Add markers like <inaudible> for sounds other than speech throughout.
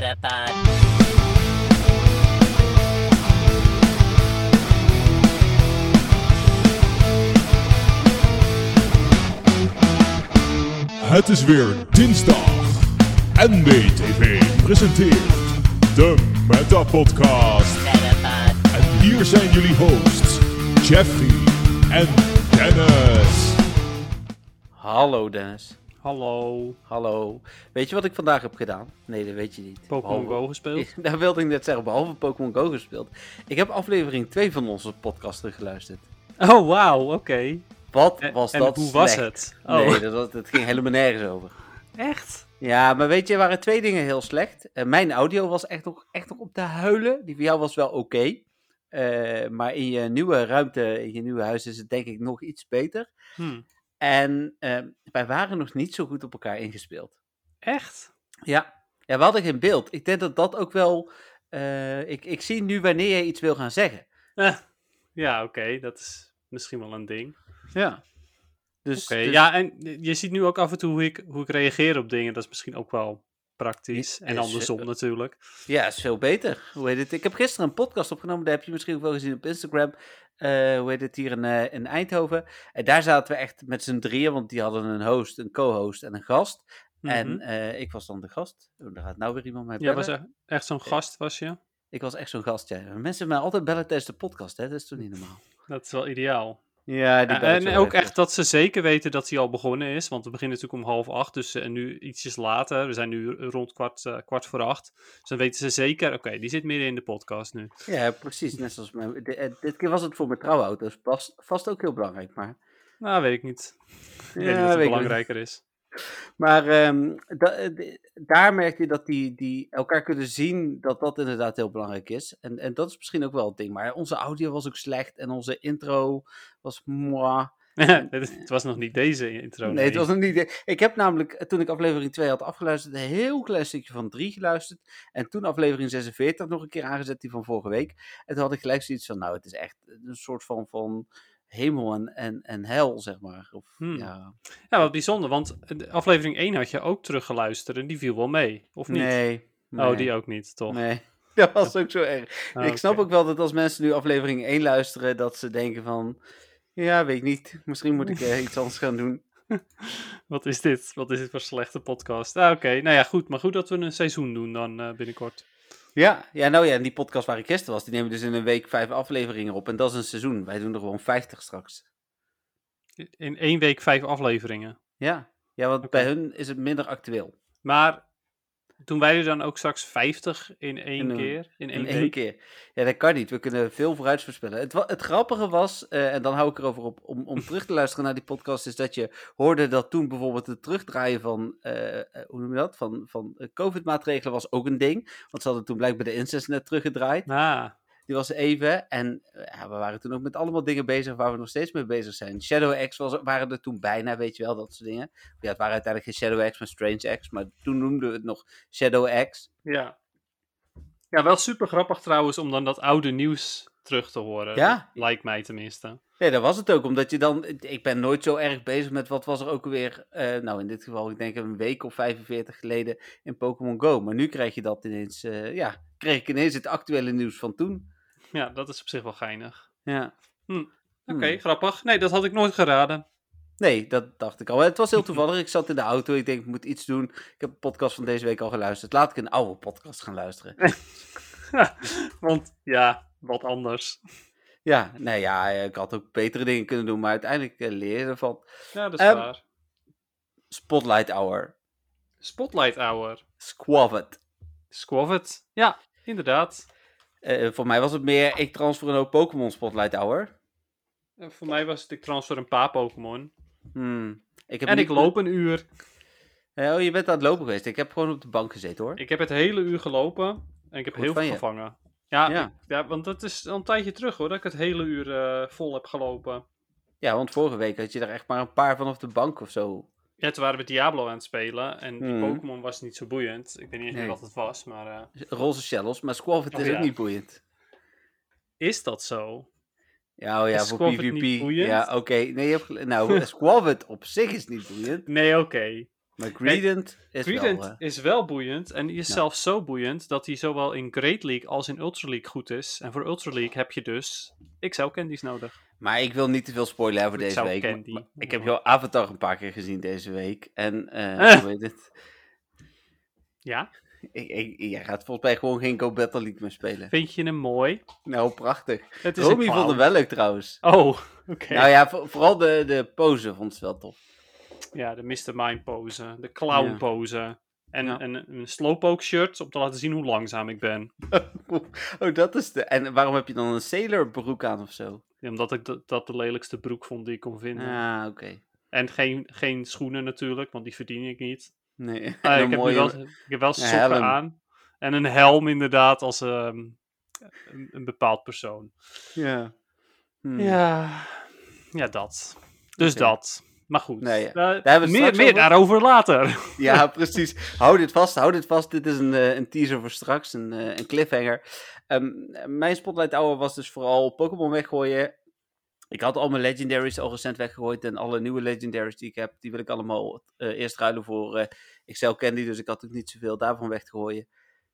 Metapod. Het is weer dinsdag. NBTV presenteert de Meta Podcast. En hier zijn jullie hosts, Jeffrey en Dennis. Hallo Dennis. Hallo. Hallo. Weet je wat ik vandaag heb gedaan? Nee, dat weet je niet. Pokémon Go gespeeld? <laughs> Daar wilde ik net zeggen, behalve Pokémon Go gespeeld. Ik heb aflevering 2 van onze podcast geluisterd. Oh, wauw, oké. Wat En, was en dat hoe was het? Oh, Nee, dat, was- het ging helemaal nergens over. echt? Ja, maar weet je, er waren twee dingen heel slecht. Eh, mijn audio was echt nog, echt nog op de huilen. Die van jou was wel oké. Eh, maar in je nieuwe ruimte, in je nieuwe huis is het denk ik nog iets beter. Hm. En eh, wij waren nog niet zo goed op elkaar ingespeeld. Echt? Ja. ja, we hadden geen beeld. Ik denk dat dat ook wel... eh, ik, ik zie nu wanneer je iets wil gaan zeggen. Eh, ja, oké, dat is misschien wel een ding. Ja. Dus, Oké, dus- ja, en je ziet nu ook af en toe hoe ik, hoe ik reageer op dingen. Dat is misschien ook wel praktisch. En andersom natuurlijk. Ja, is veel beter. Hoe heet het? Ik heb gisteren een podcast opgenomen, daar heb je misschien ook wel gezien op Instagram. Eh, hoe heet het hier in, eh, in Eindhoven? En daar zaten we echt met z'n drieën, want die hadden een host, een co-host en een gast. En Mhm. eh, ik was dan de gast. Oh, daar gaat nou weer iemand mij Ja, bellen. was echt, echt zo'n gast was je? Ik was echt zo'n gast, ja. Mensen mij altijd bellen tijdens de podcast, hè? Dat is toch niet <laughs> normaal? Dat is wel ideaal. Ja, die Ja, en ook echt dat ze zeker weten dat hij al begonnen is. Want we beginnen natuurlijk om half acht. Dus nu ietsjes later. We zijn nu rond kwart, eh, kwart voor acht. Dus dan weten ze zeker, oké, die zit midden in de podcast nu. Ja, precies. Net zoals mijn... eh, dit keer was het voor mijn trouwauto, dus vast, vast ook heel belangrijk, maar... Nou, weet ik niet. Ik weet Ja, niet wat weet het belangrijker is. Maar ehm, da- eh, daar merk je dat die, die elkaar kunnen zien dat dat inderdaad heel belangrijk is. En, en dat is misschien ook wel het ding. Maar onze audio was ook slecht en onze intro was moi. <laughs> het, het was nog niet deze intro. Nee, het was nog niet. Ik heb namelijk, eh, toen ik aflevering 2 had afgeluisterd, een heel klein stukje van 3 geluisterd. En toen aflevering 46 nog een keer aangezet, die van vorige week. En toen had ik gelijk zoiets van, nou, het is echt een soort van, van hemel en, en, en hel, zeg maar. Of, Hmm. ja. Ja, wat bijzonder, want de aflevering 1 had je ook teruggeluisterd en die viel wel mee, of niet? Nee. Oh, die ook niet, toch? Nee, <laughs> dat was ook zo erg. Ah, ik snap ook wel dat als mensen nu aflevering 1 luisteren, dat ze denken van, ja, weet ik niet, misschien moet ik eh, iets anders gaan doen. <laughs> Wat is dit? Wat is dit voor slechte podcast? Ah, oké. Nou ja, goed. Maar goed dat we een seizoen doen dan eh, binnenkort. Ja, ja, nou ja, en die podcast waar ik gisteren was, die nemen dus in een week vijf afleveringen op. En dat is een seizoen. Wij doen er gewoon 50 straks. In één week vijf afleveringen. Ja, ja want bij hun is het minder actueel. Maar doen wij er dan ook straks 50 in één In keer? In één In één week? keer. Ja, dat kan niet. We kunnen veel vooruit voorspellen. Het, het grappige was, eh, en dan hou ik erover op, om, om terug te <laughs> luisteren naar die podcast, is dat je hoorde dat toen bijvoorbeeld het terugdraaien van, eh, eh, hoe noem je dat, van, van COVID-maatregelen was ook een ding. Want ze hadden toen blijkbaar de incest net teruggedraaid. Ah, Die was even. En eh, ja, we waren toen ook met allemaal dingen bezig waar we nog steeds mee bezig zijn. Shadow X was, waren er toen bijna, weet je wel, dat soort dingen. Ja, het waren uiteindelijk geen Shadow X, maar Strange X. Maar toen noemden we het nog Shadow X. ja. Ja, wel super grappig trouwens om dan dat oude nieuws terug te horen. Ja. Lijkt mij tenminste. Nee, dat was het ook. Omdat je dan... Ik ben nooit zo erg bezig met wat was er ook alweer... eh, nou, in dit geval, ik denk een week of 45 geleden in Pokémon Go. Maar nu krijg je dat ineens... eh, ja, kreeg ik ineens het actuele nieuws van toen. Ja, dat is op zich wel geinig. Ja. Oké, Hmm. grappig. Nee, dat had ik nooit geraden. Nee, dat dacht ik al. Het was heel <laughs> toevallig. Ik zat in de auto. Ik denk, ik moet iets doen. Ik heb de podcast van deze week al geluisterd. Laat ik een oude podcast gaan luisteren. <laughs> Want ja, wat anders. ja, nee, ja, ik had ook betere dingen kunnen doen. Maar uiteindelijk eh, leer je ervan. Ja, dat is Ehm, waar. Spotlight Hour. Spotlight Hour. Squavet. Squavet. Ja, inderdaad. Eh, voor mij was het meer, ik transfer een hoop Pokémon Spotlight Hour. En voor mij was het, ik transfer een paar Pokémon. Hmm. Ik heb En ik loop een uur. Eh, oh, je bent aan het lopen geweest. Ik heb gewoon op de bank gezeten hoor. Ik heb het hele uur gelopen. En ik heb Goed heel veel je. gevangen. Ja, Ja. ik- ja, want dat is al een tijdje terug hoor, dat ik het hele uur eh, vol heb gelopen. Ja, want vorige week had je er echt maar een paar van op de bank of zo. Ja, toen waren we Diablo aan het spelen. En die Mhm. Pokémon was niet zo boeiend. Ik weet niet eens meer Nee. wat het was, maar... eh, Roze shells, maar Squavet Oh, is ja. ook niet boeiend. is dat zo? Ja, oh ja, Is voor PvP. niet boeiend? Ja, oké. Nee, je hebt nou, <laughs> Squavet op zich is niet boeiend. Nee, oké. Maar Greedent is Greedent wel... is wel boeiend en die is Ja. zelfs zo boeiend dat hij zowel in Great League als in Ultra League goed is. En voor Ultra League heb je dus XL candies nodig. Maar ik wil niet te veel spoilen over Ik deze week. Maar ik heb jouw Avatar een paar keer gezien deze week. En, eh Eh. hoe heet het? Ja? Ik, ik, jij gaat volgens mij gewoon geen Go Battle League meer spelen. Vind je hem mooi? Nou, prachtig. Het is Romy vond hem wel leuk trouwens. Oh, oké. Nou ja, voor- vooral de, de pose vond ze wel tof. Ja, de Mr. Mind pose, de clown Ja. pose. En Ja. een, een slowpoke shirt om te laten zien hoe langzaam ik ben. <laughs> oh, dat is de... En waarom heb je dan een sailor broek aan of zo? Omdat ik dat- dat de lelijkste broek vond die ik kon vinden. Ah, oké. En geen, geen schoenen natuurlijk, want die verdien ik niet. Nee. <laughs> Ah, ik, heb mooie- wel, ik heb wel sokken helm. aan. En een helm inderdaad als ehm, een, een bepaald persoon. Ja. Hmm. Ja, ja dat. Dus dat. Maar goed, Nee, ja. eh, Daar hebben we meer, meer over. daarover later. <laughs> Ja, precies. Hou dit vast, hou dit vast. Dit is een, eh, een teaser voor straks, een, een cliffhanger. Ehm, mijn Spotlight Hour was dus vooral Pokémon weggooien. Ik had al mijn Legendaries al recent weggegooid. En alle nieuwe Legendaries die ik heb, die wil ik allemaal eh, eerst ruilen voor Excel Candy. Dus ik had ook niet zoveel daarvan weg te gooien.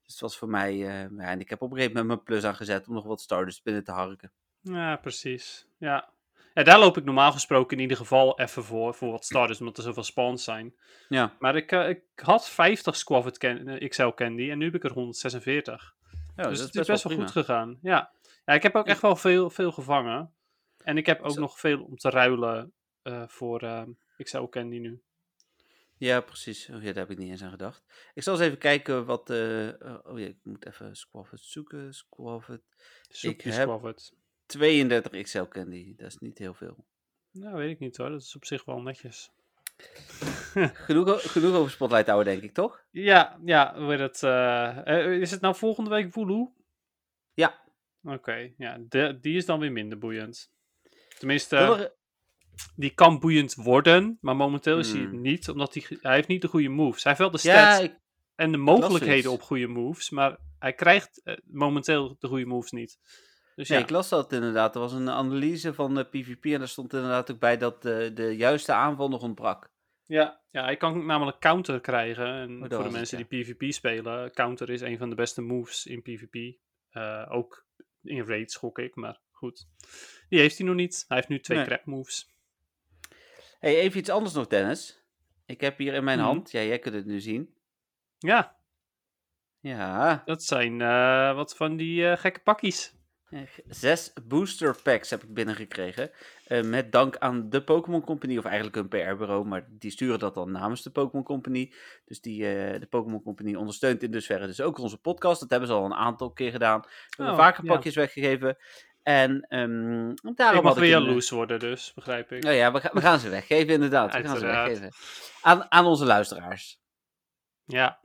Dus het was voor mij... eh, ja, en ik heb op een gegeven moment mijn plus aangezet om nog wat starters binnen te harken. Ja, precies. Ja. ja, daar loop ik normaal gesproken in ieder geval even voor, voor wat starters, omdat er zoveel spawns zijn. Ja, Maar ik, ik had 50 Squavet can- XL Candy en nu heb ik er 146. Ja dus dat het is best wel goed gegaan. Ja. ja, ik heb ook echt wel veel, veel gevangen. En ik heb ook Zo. nog veel om te ruilen eh, voor eh, XL Candy nu. Ja, precies. Oh, ja, daar heb ik niet eens aan gedacht. Ik zal eens even kijken wat... eh, oh ja, ik moet even Squavet zoeken. Squavet. Zoek je heb- Squavet. 32 XL Candy. Dat is niet heel veel. Nou, weet ik niet hoor. Dat is op zich wel netjes. <laughs> Genoeg, genoeg over Spotlight Hour, denk ik, toch? Ja, ja, hoe het? eh, eh, is het nou volgende week Woeloe? Ja. Oké, ja, de- die is dan weer minder boeiend. Tenminste, er- die kan boeiend worden, maar momenteel is hij het Hmm. niet, omdat hij, hij heeft niet de goede moves. Hij heeft wel de ja, stats ik, en de mogelijkheden op goede moves, maar hij krijgt eh, momenteel de goede moves niet. Dus ja, ik las dat inderdaad. Er was een analyse van de PvP en daar stond inderdaad ook bij dat de, de juiste aanval nog ontbrak. ja, ja, hij kan namelijk counter krijgen. En Oh, voor de het, mensen die PvP spelen, counter is een van de beste moves in PvP. Eh, ook in raid schok ik, maar goed. Die heeft hij nog niet. Hij heeft nu twee Nee. crap moves. hey, even iets anders nog, Dennis. Ik heb hier in mijn Mhm. hand, ja, jij kunt het nu zien. Ja, Ja, dat zijn eh, wat van die eh, gekke pakjes. Eh, zes booster packs heb ik binnengekregen. Eh, met dank aan de Pokémon Company, of eigenlijk een PR-bureau, maar die sturen dat dan namens de Pokémon Company. Dus die, eh, de Pokémon Company ondersteunt in dusverre dus ook onze podcast. Dat hebben ze al een aantal keer gedaan. We hebben Oh, vaker ja. pakjes weggegeven. En ehm daarom ik mag weer een, jaloers worden dus, begrijp ik. Nou ja, we, ga- we gaan ze weggeven inderdaad. We gaan ze weggeven. Aan, aan onze luisteraars. Ja,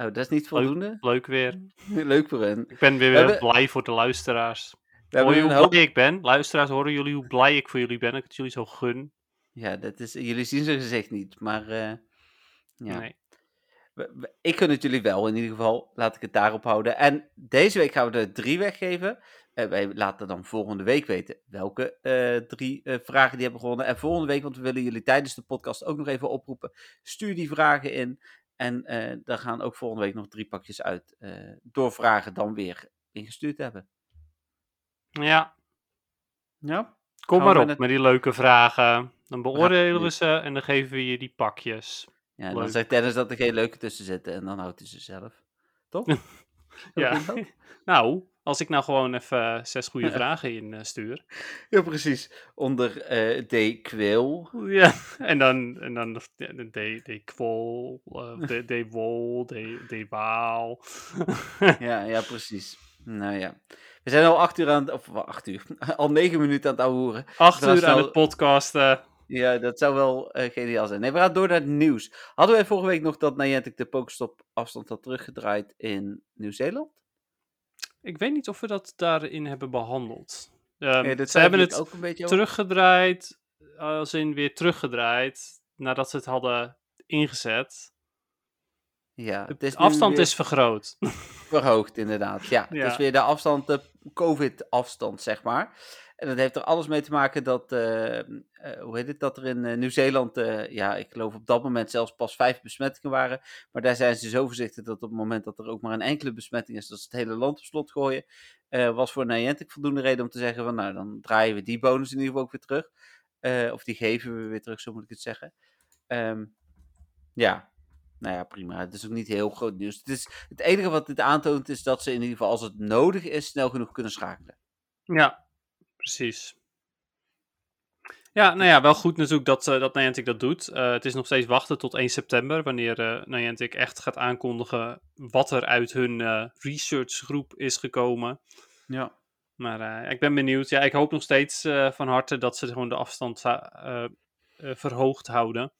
Oh, dat is niet voldoende? leuk weer. <laughs> Leuk voor hen. Ik ben weer We hebben- blij voor de luisteraars. Hoor je hoe hoop... blij ik ben? Luisteraars, horen jullie hoe blij ik voor jullie ben? Dat ik het jullie zo gun? Ja, dat is, jullie zien ze gezicht niet, maar eh, ja. Nee. Ik gun het jullie wel, in ieder geval. Laat ik het daarop houden. En deze week gaan we er drie weggeven. Eh, wij laten dan volgende week weten welke eh, drie vragen die hebben gewonnen. En volgende week, want we willen jullie tijdens de podcast ook nog even oproepen. Stuur die vragen in. En eh dan gaan ook volgende week nog drie pakjes uit. eh, door vragen dan weer ingestuurd hebben. Ja, Ja? kom maar op met- met die leuke vragen. Dan beoordelen we ze en dan geven we je die pakjes. Ja, dan zegt Dennis dat er geen leuke tussen zitten. En dan houdt hij ze zelf. Toch? <laughs> Ja. <laughs> Nou, als ik nou gewoon even eh, zes goede <laughs> vragen in eh, stuur. Ja, precies. Onder eh D. Quil. Ja, en dan, en dan de de, de kwol, eh, de, de wol, de, de waal. <laughs> Ja, ja, precies. Nou ja. We zijn al acht uur aan het... Of acht uur. <laughs> Al negen minuten aan het ouwehoeren. Acht uur aan snel- het podcasten. Ja, dat zou wel eh, geniaal zijn. Nee, we gaan door naar het nieuws. Hadden wij vorige week nog dat Niantic de Pokestop afstand had teruggedraaid in Nieuw-Zeeland? Ik weet niet of we dat daarin hebben behandeld. Ehm, Nee, dat ze hebben het ook een beetje teruggedraaid, als in weer teruggedraaid, nadat ze het hadden ingezet. Ja, De is afstand is vergroot. verhoogd inderdaad. Ja, het <laughs> Ja. is weer de afstand, de COVID-afstand, zeg maar. En dat heeft er alles mee te maken dat, eh, eh, hoe heet het, dat er in eh, Nieuw-Zeeland, ja, ik geloof op dat moment zelfs pas vijf besmettingen waren. Maar daar zijn ze zo voorzichtig dat op het moment dat er ook maar een enkele besmetting is, dat ze het hele land op slot gooien. Was voor Niantic voldoende reden om te zeggen van, nou, dan draaien we die bonus in ieder geval ook weer terug. Of die geven we weer terug, zo moet ik het zeggen. Ehm, ja, nou ja, prima. Het is ook niet heel groot nieuws. Het, is, het enige wat dit aantoont is dat ze in ieder geval, als het nodig is, snel genoeg kunnen schakelen. Ja, precies. Ja, nou ja, wel goed natuurlijk dat, eh, dat Niantic dat doet. Eh, het is nog steeds wachten tot 1 september, wanneer eh Niantic echt gaat aankondigen wat er uit hun researchgroep is gekomen. Ja. Maar ik ben benieuwd. Ja, ik hoop nog steeds van harte dat ze gewoon de afstand verhoogd houden.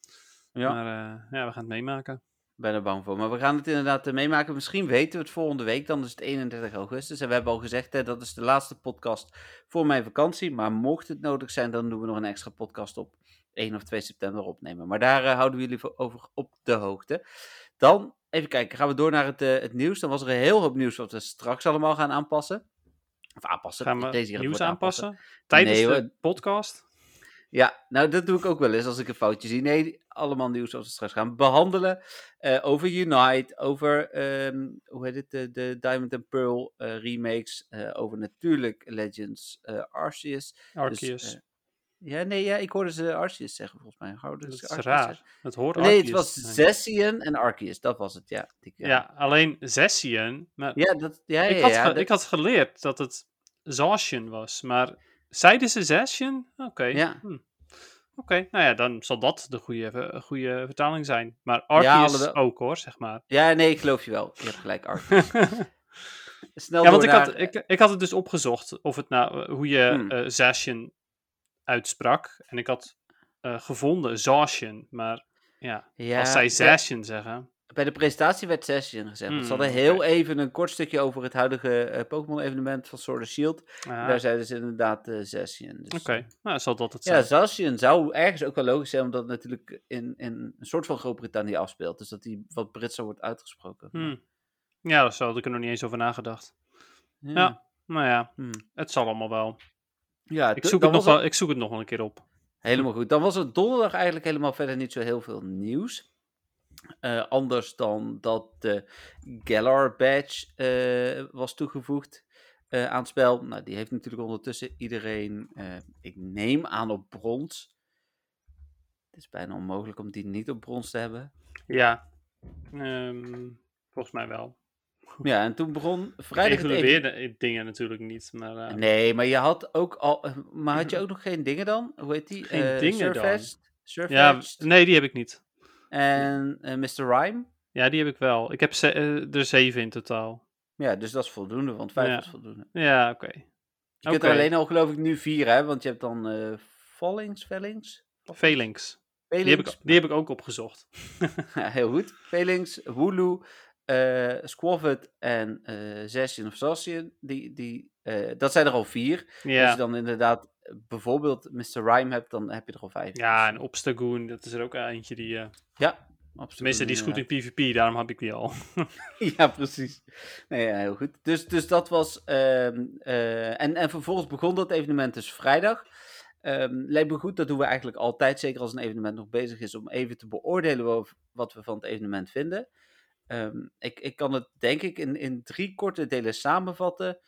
Ja. Maar ja, we gaan het meemaken. Ben er bang voor. Maar we gaan het inderdaad eh, meemaken. Misschien weten we het volgende week. Dan is het 31 augustus. En we hebben al gezegd, hè, dat is de laatste podcast voor mijn vakantie. Maar mocht het nodig zijn, dan doen we nog een extra podcast op 1 of 2 september opnemen. Maar daar eh, houden we jullie voor- over op de hoogte. Dan, even kijken, gaan we door naar het, eh, het nieuws. Dan was er een heel hoop nieuws wat we straks allemaal gaan aanpassen. Of aanpassen. Gaan we het nieuws aanpassen? Tijdens Nee, de podcast? Ja, nou dat doe ik ook wel eens als ik een foutje zie. Nee, allemaal nieuws zoals we straks gaan behandelen. Eh, over Unite, over ehm, hoe heet het, de, de Diamond and Pearl eh, remakes. eh, over natuurlijk Legends Arceus. Dus, Arceus. ja, nee, ja, ik hoorde ze Arceus zeggen volgens mij. Houden dat is Arceus raar. zeggen? Het hoort Nee, het was. Zessian en Arceus, dat was het, ja. Ja, alleen Zessian. Maar ja, dat, ja, ja, ik, had ja, dat- ik had geleerd dat het Zacian was, maar zeiden ze Zacian? Oké. Ja. hm. Oké, nou ja, dan zal dat de goede, ver- goede vertaling zijn. Maar Arceus ook hoor, zeg maar. ja, nee, ik geloof je wel. Je hebt gelijk, <laughs> Arceus. Snel ja, want ik naar- had, ik, ik had het dus opgezocht of het nou, eh, hoe je Hmm. eh uitsprak. En ik had eh, gevonden Zacian, maar ja, ja, als zij ja, Zacian zeggen. Bij de presentatie werd Session gezegd. Hmm, Ze hadden heel even een kort stukje over het huidige eh, Pokémon-evenement van Sword and Shield. ah, Daar zeiden ze inderdaad eh Session. Dus, Oké, nou zal dat het Ja, zijn. Zacian zou ergens ook wel logisch zijn, omdat het natuurlijk in, in een soort van Groot-Brittannië afspeelt. Dus dat die wat Britser wordt uitgesproken. Hmm. Ja, zo had ik er nog niet eens over nagedacht. Ja. Ja. Nou ja, Hmm. het zal allemaal wel. Ja, Ik zoek, het nog wel, ik zoek het nog wel een keer op. Helemaal goed. Dan was er donderdag eigenlijk helemaal verder niet zo heel veel nieuws. Eh, anders dan dat de Galar Badge eh, was toegevoegd eh, aan het spel. Nou, die heeft natuurlijk ondertussen iedereen, ik neem aan op brons. Het is bijna onmogelijk om die niet op brons te hebben. Ja, ehm, volgens mij wel. Ja, en toen begon Ik vrijdag het even- dingen natuurlijk niet, maar Nee, maar je had ook al. Maar had je <laughs> ook nog geen dingen dan? Hoe heet die? Geen dingen dan? Surfetched, ja, nee, die heb ik niet. En eh, Mr. Rhyme. Ja, die heb ik wel. Ik heb ze, eh, er zeven in totaal. Ja, dus dat is voldoende, want vijf Ja. was voldoende. Ja, oké. Je kunt er alleen al geloof ik nu vier, hè? Want je hebt dan eh Fallings, Vellings? Phalanx. Die heb, Velings? ik, die heb ik ook opgezocht. <laughs> Ja, heel goed. Velings, eh Squavet en Zacian of Zacian. Die, die, eh, dat zijn er al vier. Als Ja, je dan inderdaad bijvoorbeeld Mr. Rhyme hebt, dan heb je er al vijf. ja en Obstagoon, dat is er ook eentje die... eh, Ja, absoluut. tenminste, die is goed in PvP, daarom heb ik die al. <laughs> <laughs> Ja, precies. Nee, ja, heel goed. Dus, dus dat was. ehm, eh, en, en vervolgens begon dat evenement dus vrijdag. Ehm lijkt me goed, dat doen we eigenlijk altijd, zeker als een evenement nog bezig is, om even te beoordelen wat, wat we van het evenement vinden. Ehm, ik, ik kan het denk ik in, in drie korte delen samenvatten.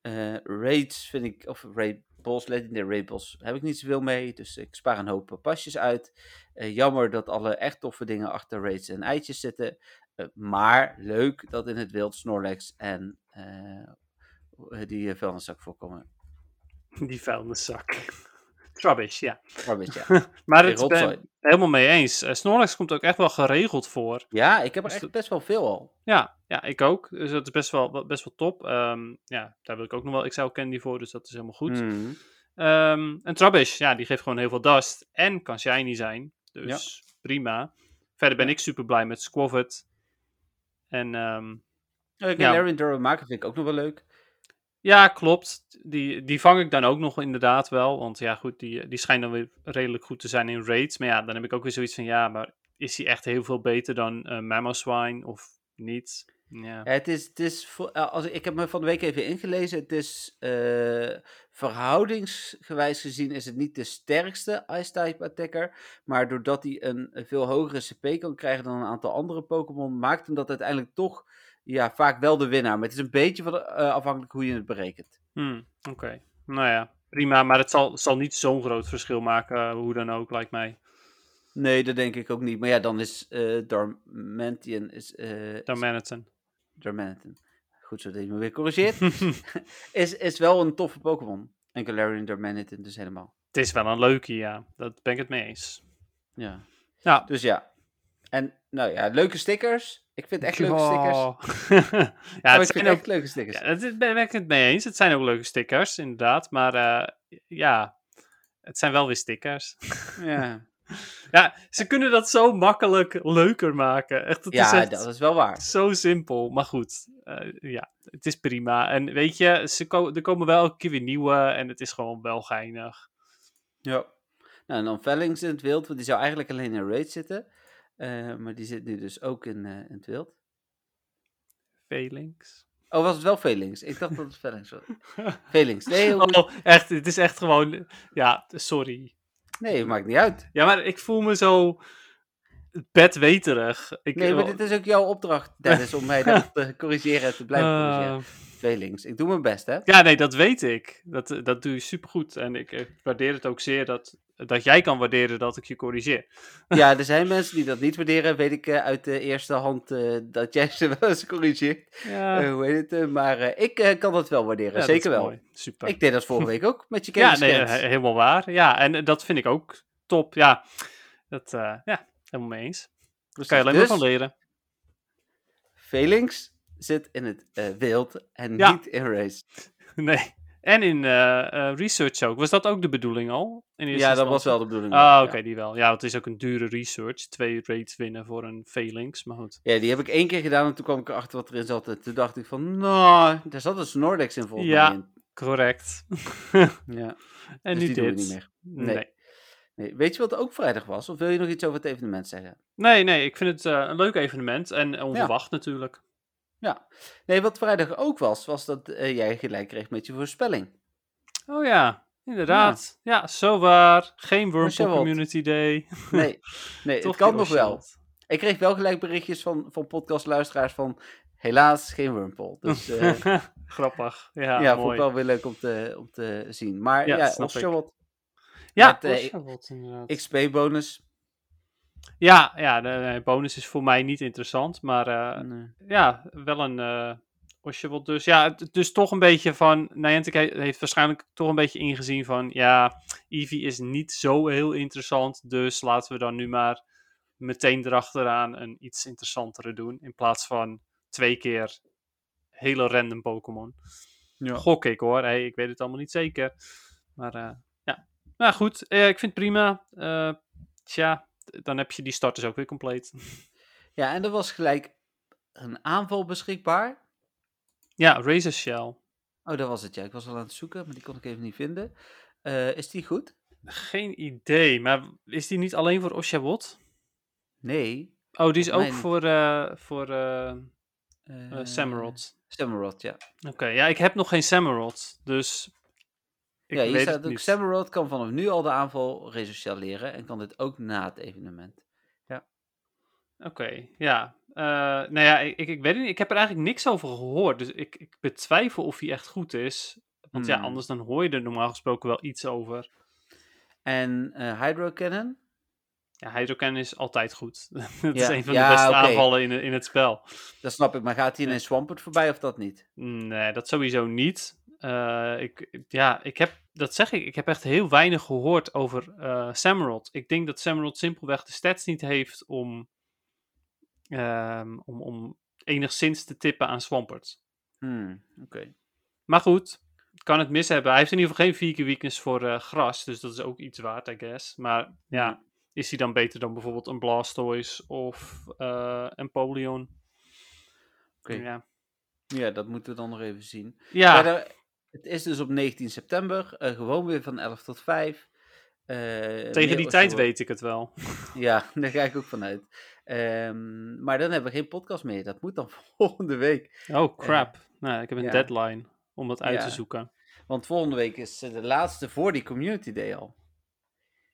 Eh, raids vind ik, of raid balls, legendary raid balls, heb ik niet zoveel mee, dus ik spaar een hoop pasjes uit. Eh, jammer dat alle echt toffe dingen achter raids en eitjes zitten. Eh, maar leuk dat in het wild Snorlax en eh, die uh, vuilniszak voorkomen. <laughs> die vuilniszak. Trubbish, ja. Trubbish, ja. <laughs> maar het ben helemaal mee eens. Eh, Snorlax komt ook echt wel geregeld voor. Ja, ik heb er Dus echt best wel veel al. Ja, ja, ik ook. Dus dat is best wel, best wel top. Ehm, ja, daar wil ik ook nog wel Excel Candy voor, dus dat is helemaal goed. Mhm. Ehm, en Trubbish, ja, die geeft gewoon heel veel dust en kan shiny zijn. Dus prima. Verder ben ik super blij met Squavet. En ehm, Ja, ik Ja. Larry Durham maken vind ik ook nog wel leuk. Ja, klopt. Die, die vang ik dan ook nog inderdaad wel. Want ja, goed, die, die schijnt dan weer redelijk goed te zijn in raids. Maar ja, dan heb ik ook weer zoiets van, ja, maar is hij echt heel veel beter dan eh Mamoswine of niet? Ja. Het is, het is eh, als, ik heb me van de week even ingelezen. Het is eh, verhoudingsgewijs gezien is het niet de sterkste Ice-type attacker. Maar doordat hij een veel hogere CP kan krijgen dan een aantal andere Pokémon, maakt hem dat uiteindelijk toch ja, vaak wel de winnaar. Maar het is een beetje van, eh, afhankelijk hoe je het berekent. Hmm, Oké, nou ja, prima. Maar het zal, zal niet zo'n groot verschil maken, eh, hoe dan ook, lijkt mij. Nee, dat denk ik ook niet. Maar ja, dan is eh Darmanitan. Is, Manhattan. Darmanitan. Goed zo dat je me weer corrigeert. <laughs> is, is wel een toffe Pokémon. En Galarian Darmanitan dus helemaal. het is wel een leuke, ja. Dat ben ik het mee eens. Ja. Ja. Dus ja. En nou ja, leuke stickers. Ik vind echt leuke stickers. <laughs> Ja, Oh, het zijn ook, echt leuke stickers. ja, dat is- ben ik het mee eens. Het zijn ook leuke stickers, inderdaad. Maar eh, ja, het zijn wel weer stickers. Ja, <laughs> ja, ze kunnen dat zo makkelijk leuker maken. Echt, het is ja echt dat is wel waar. zo simpel. Maar goed, eh, ja, het is prima. En weet je, ze ko- er komen wel elke keer weer nieuwe en het is gewoon wel geinig. Ja. Nou, en dan Vellings in het wild, want die zou eigenlijk alleen in Raid zitten. Eh, maar die zit nu dus ook in, eh, in het wild. Velings. Oh, was het wel Velings? Ik dacht dat het Vellings was. <laughs> Velings. Nee. Oh, echt, het is echt gewoon, ja, sorry. Nee, maakt niet uit. Ja, maar ik voel me zo bedweterig. Ik, Nee, maar dit is ook jouw opdracht, Dennis, om mij dat te <laughs> corrigeren en te blijven corrigeren. Velings. Ik doe mijn best, hè? Ja, nee, dat weet ik. Dat, eh, dat doe je supergoed. En ik, waardeer het ook zeer dat, dat jij kan waarderen dat ik je corrigeer. <laughs> Ja, er zijn mensen die dat niet waarderen, weet ik eh, uit de eerste hand eh, dat jij ze <laughs> wel eens corrigeert. Ja, hoe heet het? maar ik kan dat wel waarderen, ja, zeker wel. mooi. Super. Ik deed dat vorige week ook met je <laughs> ja, kennis. nee, he- helemaal waar. Ja, en dat vind ik ook top. Ja, dat, ja helemaal mee eens. Daar kan je alleen dus, maar van leren. Velings zit in het eh, wild en Ja. niet in race. <laughs> Nee. En in eh, eh, research ook. Was dat ook de bedoeling al? In Ja, dat was wel de bedoeling. Ah, oké, ja. die wel. Ja, het is ook een dure research. Twee raids winnen voor een Velings, maar goed. Ja, die heb ik één keer gedaan en toen kwam ik erachter wat erin zat. En toen dacht ik van, nou, daar zat een Snorlax in volgens Ja. mij in. Correct. <laughs> Ja, <laughs> en dus nu die doen we dit. niet meer. Nee. Nee. Nee. Weet je wat ook vrijdag was? Of wil je nog iets over het evenement zeggen? nee, nee, ik vind het een leuk evenement en onverwacht natuurlijk. Ja. Nee, wat vrijdag ook was, was dat eh, jij gelijk kreeg met je voorspelling. Oh ja, inderdaad. Ja, zo waar. Geen Oshawott. Community Day. <laughs> Nee, nee <laughs> het kan nog wel. Ik kreeg wel gelijk berichtjes van, van podcastluisteraars van, helaas geen Wurmple. Dus eh, <laughs> Grappig. Ja, ja, vond mooi. ik wel weer leuk om te, om te zien. Maar Ja, ja, snap ik. Ja, met, eh, Oshawott, inderdaad. XP-bonus. Ja, ja de, bonus is voor mij niet interessant, maar eh, Nee. ja, wel een Oshawott dus. Ja, dus toch een beetje van, Niantic he- heeft waarschijnlijk toch een beetje ingezien van, ja, Eevee is niet zo heel interessant, dus laten we dan nu maar meteen erachteraan een iets interessantere doen, in plaats van twee keer hele random Pokémon. Ja. Gok ik hoor, hey, ik weet het allemaal niet zeker. Maar eh, ja, nou goed, ik vind het prima. Tja, dan heb je die starters ook weer compleet. ja, en er was gelijk een aanval beschikbaar. ja, Razor Shell. Oh, dat was het, ja. Ik was al aan het zoeken, maar die kon ik even niet vinden. Eh, is die goed? Geen idee, maar is die niet alleen voor Oshawott? Nee. Oh, die is ook voor, eh voor Samurott. Samurott, ja. Oké, ja, ik heb nog geen Samurott, dus ik ja, hier staat ook. Samurott kan vanaf nu al de aanval resocialiseren en kan dit ook na het evenement. Oké, ja. Eh, nou ja, ik, ik, ik weet niet. Ik heb er eigenlijk niks over gehoord. Dus ik, ik betwijfel of hij echt goed is. Want ja, Hmm. anders dan hoor je er normaal gesproken wel iets over. En eh Hydro Cannon? Ja, Hydrocan is altijd goed. <laughs> dat is Ja, een van ja, de beste aanvallen in, in het spel. Dat snap ik, maar gaat hij in Ja. een Swampert voorbij of dat niet? Nee, dat sowieso niet. Eh, ik, ja, ik heb, dat zeg ik, ik heb echt heel weinig gehoord over Samurott. Ik denk dat Samurott simpelweg de stats niet heeft om, ehm, om, om enigszins te tippen aan Swampert. Hmm, oké. Maar goed, kan het mis hebben. Hij heeft in ieder geval geen vier keer weakness voor eh, gras, dus dat is ook iets waard, I guess. Maar ja, is hij dan beter dan bijvoorbeeld een Blastoise of een Polion? Oké. Ja. Ja, dat moeten we dan nog even zien. Ja, Verder, het is dus op 19 september, eh, gewoon weer van 11 tot 5. Eh, Tegen die tijd weet ik het wel. <laughs> Ja, daar ga ik ook vanuit. Ehm, maar dan hebben we geen podcast meer. Dat moet dan <laughs> volgende week. Oh, crap. nou, ik heb een ja. deadline om dat uit te Ja. zoeken. Want volgende week is eh, de laatste voor die Community Day al. Dat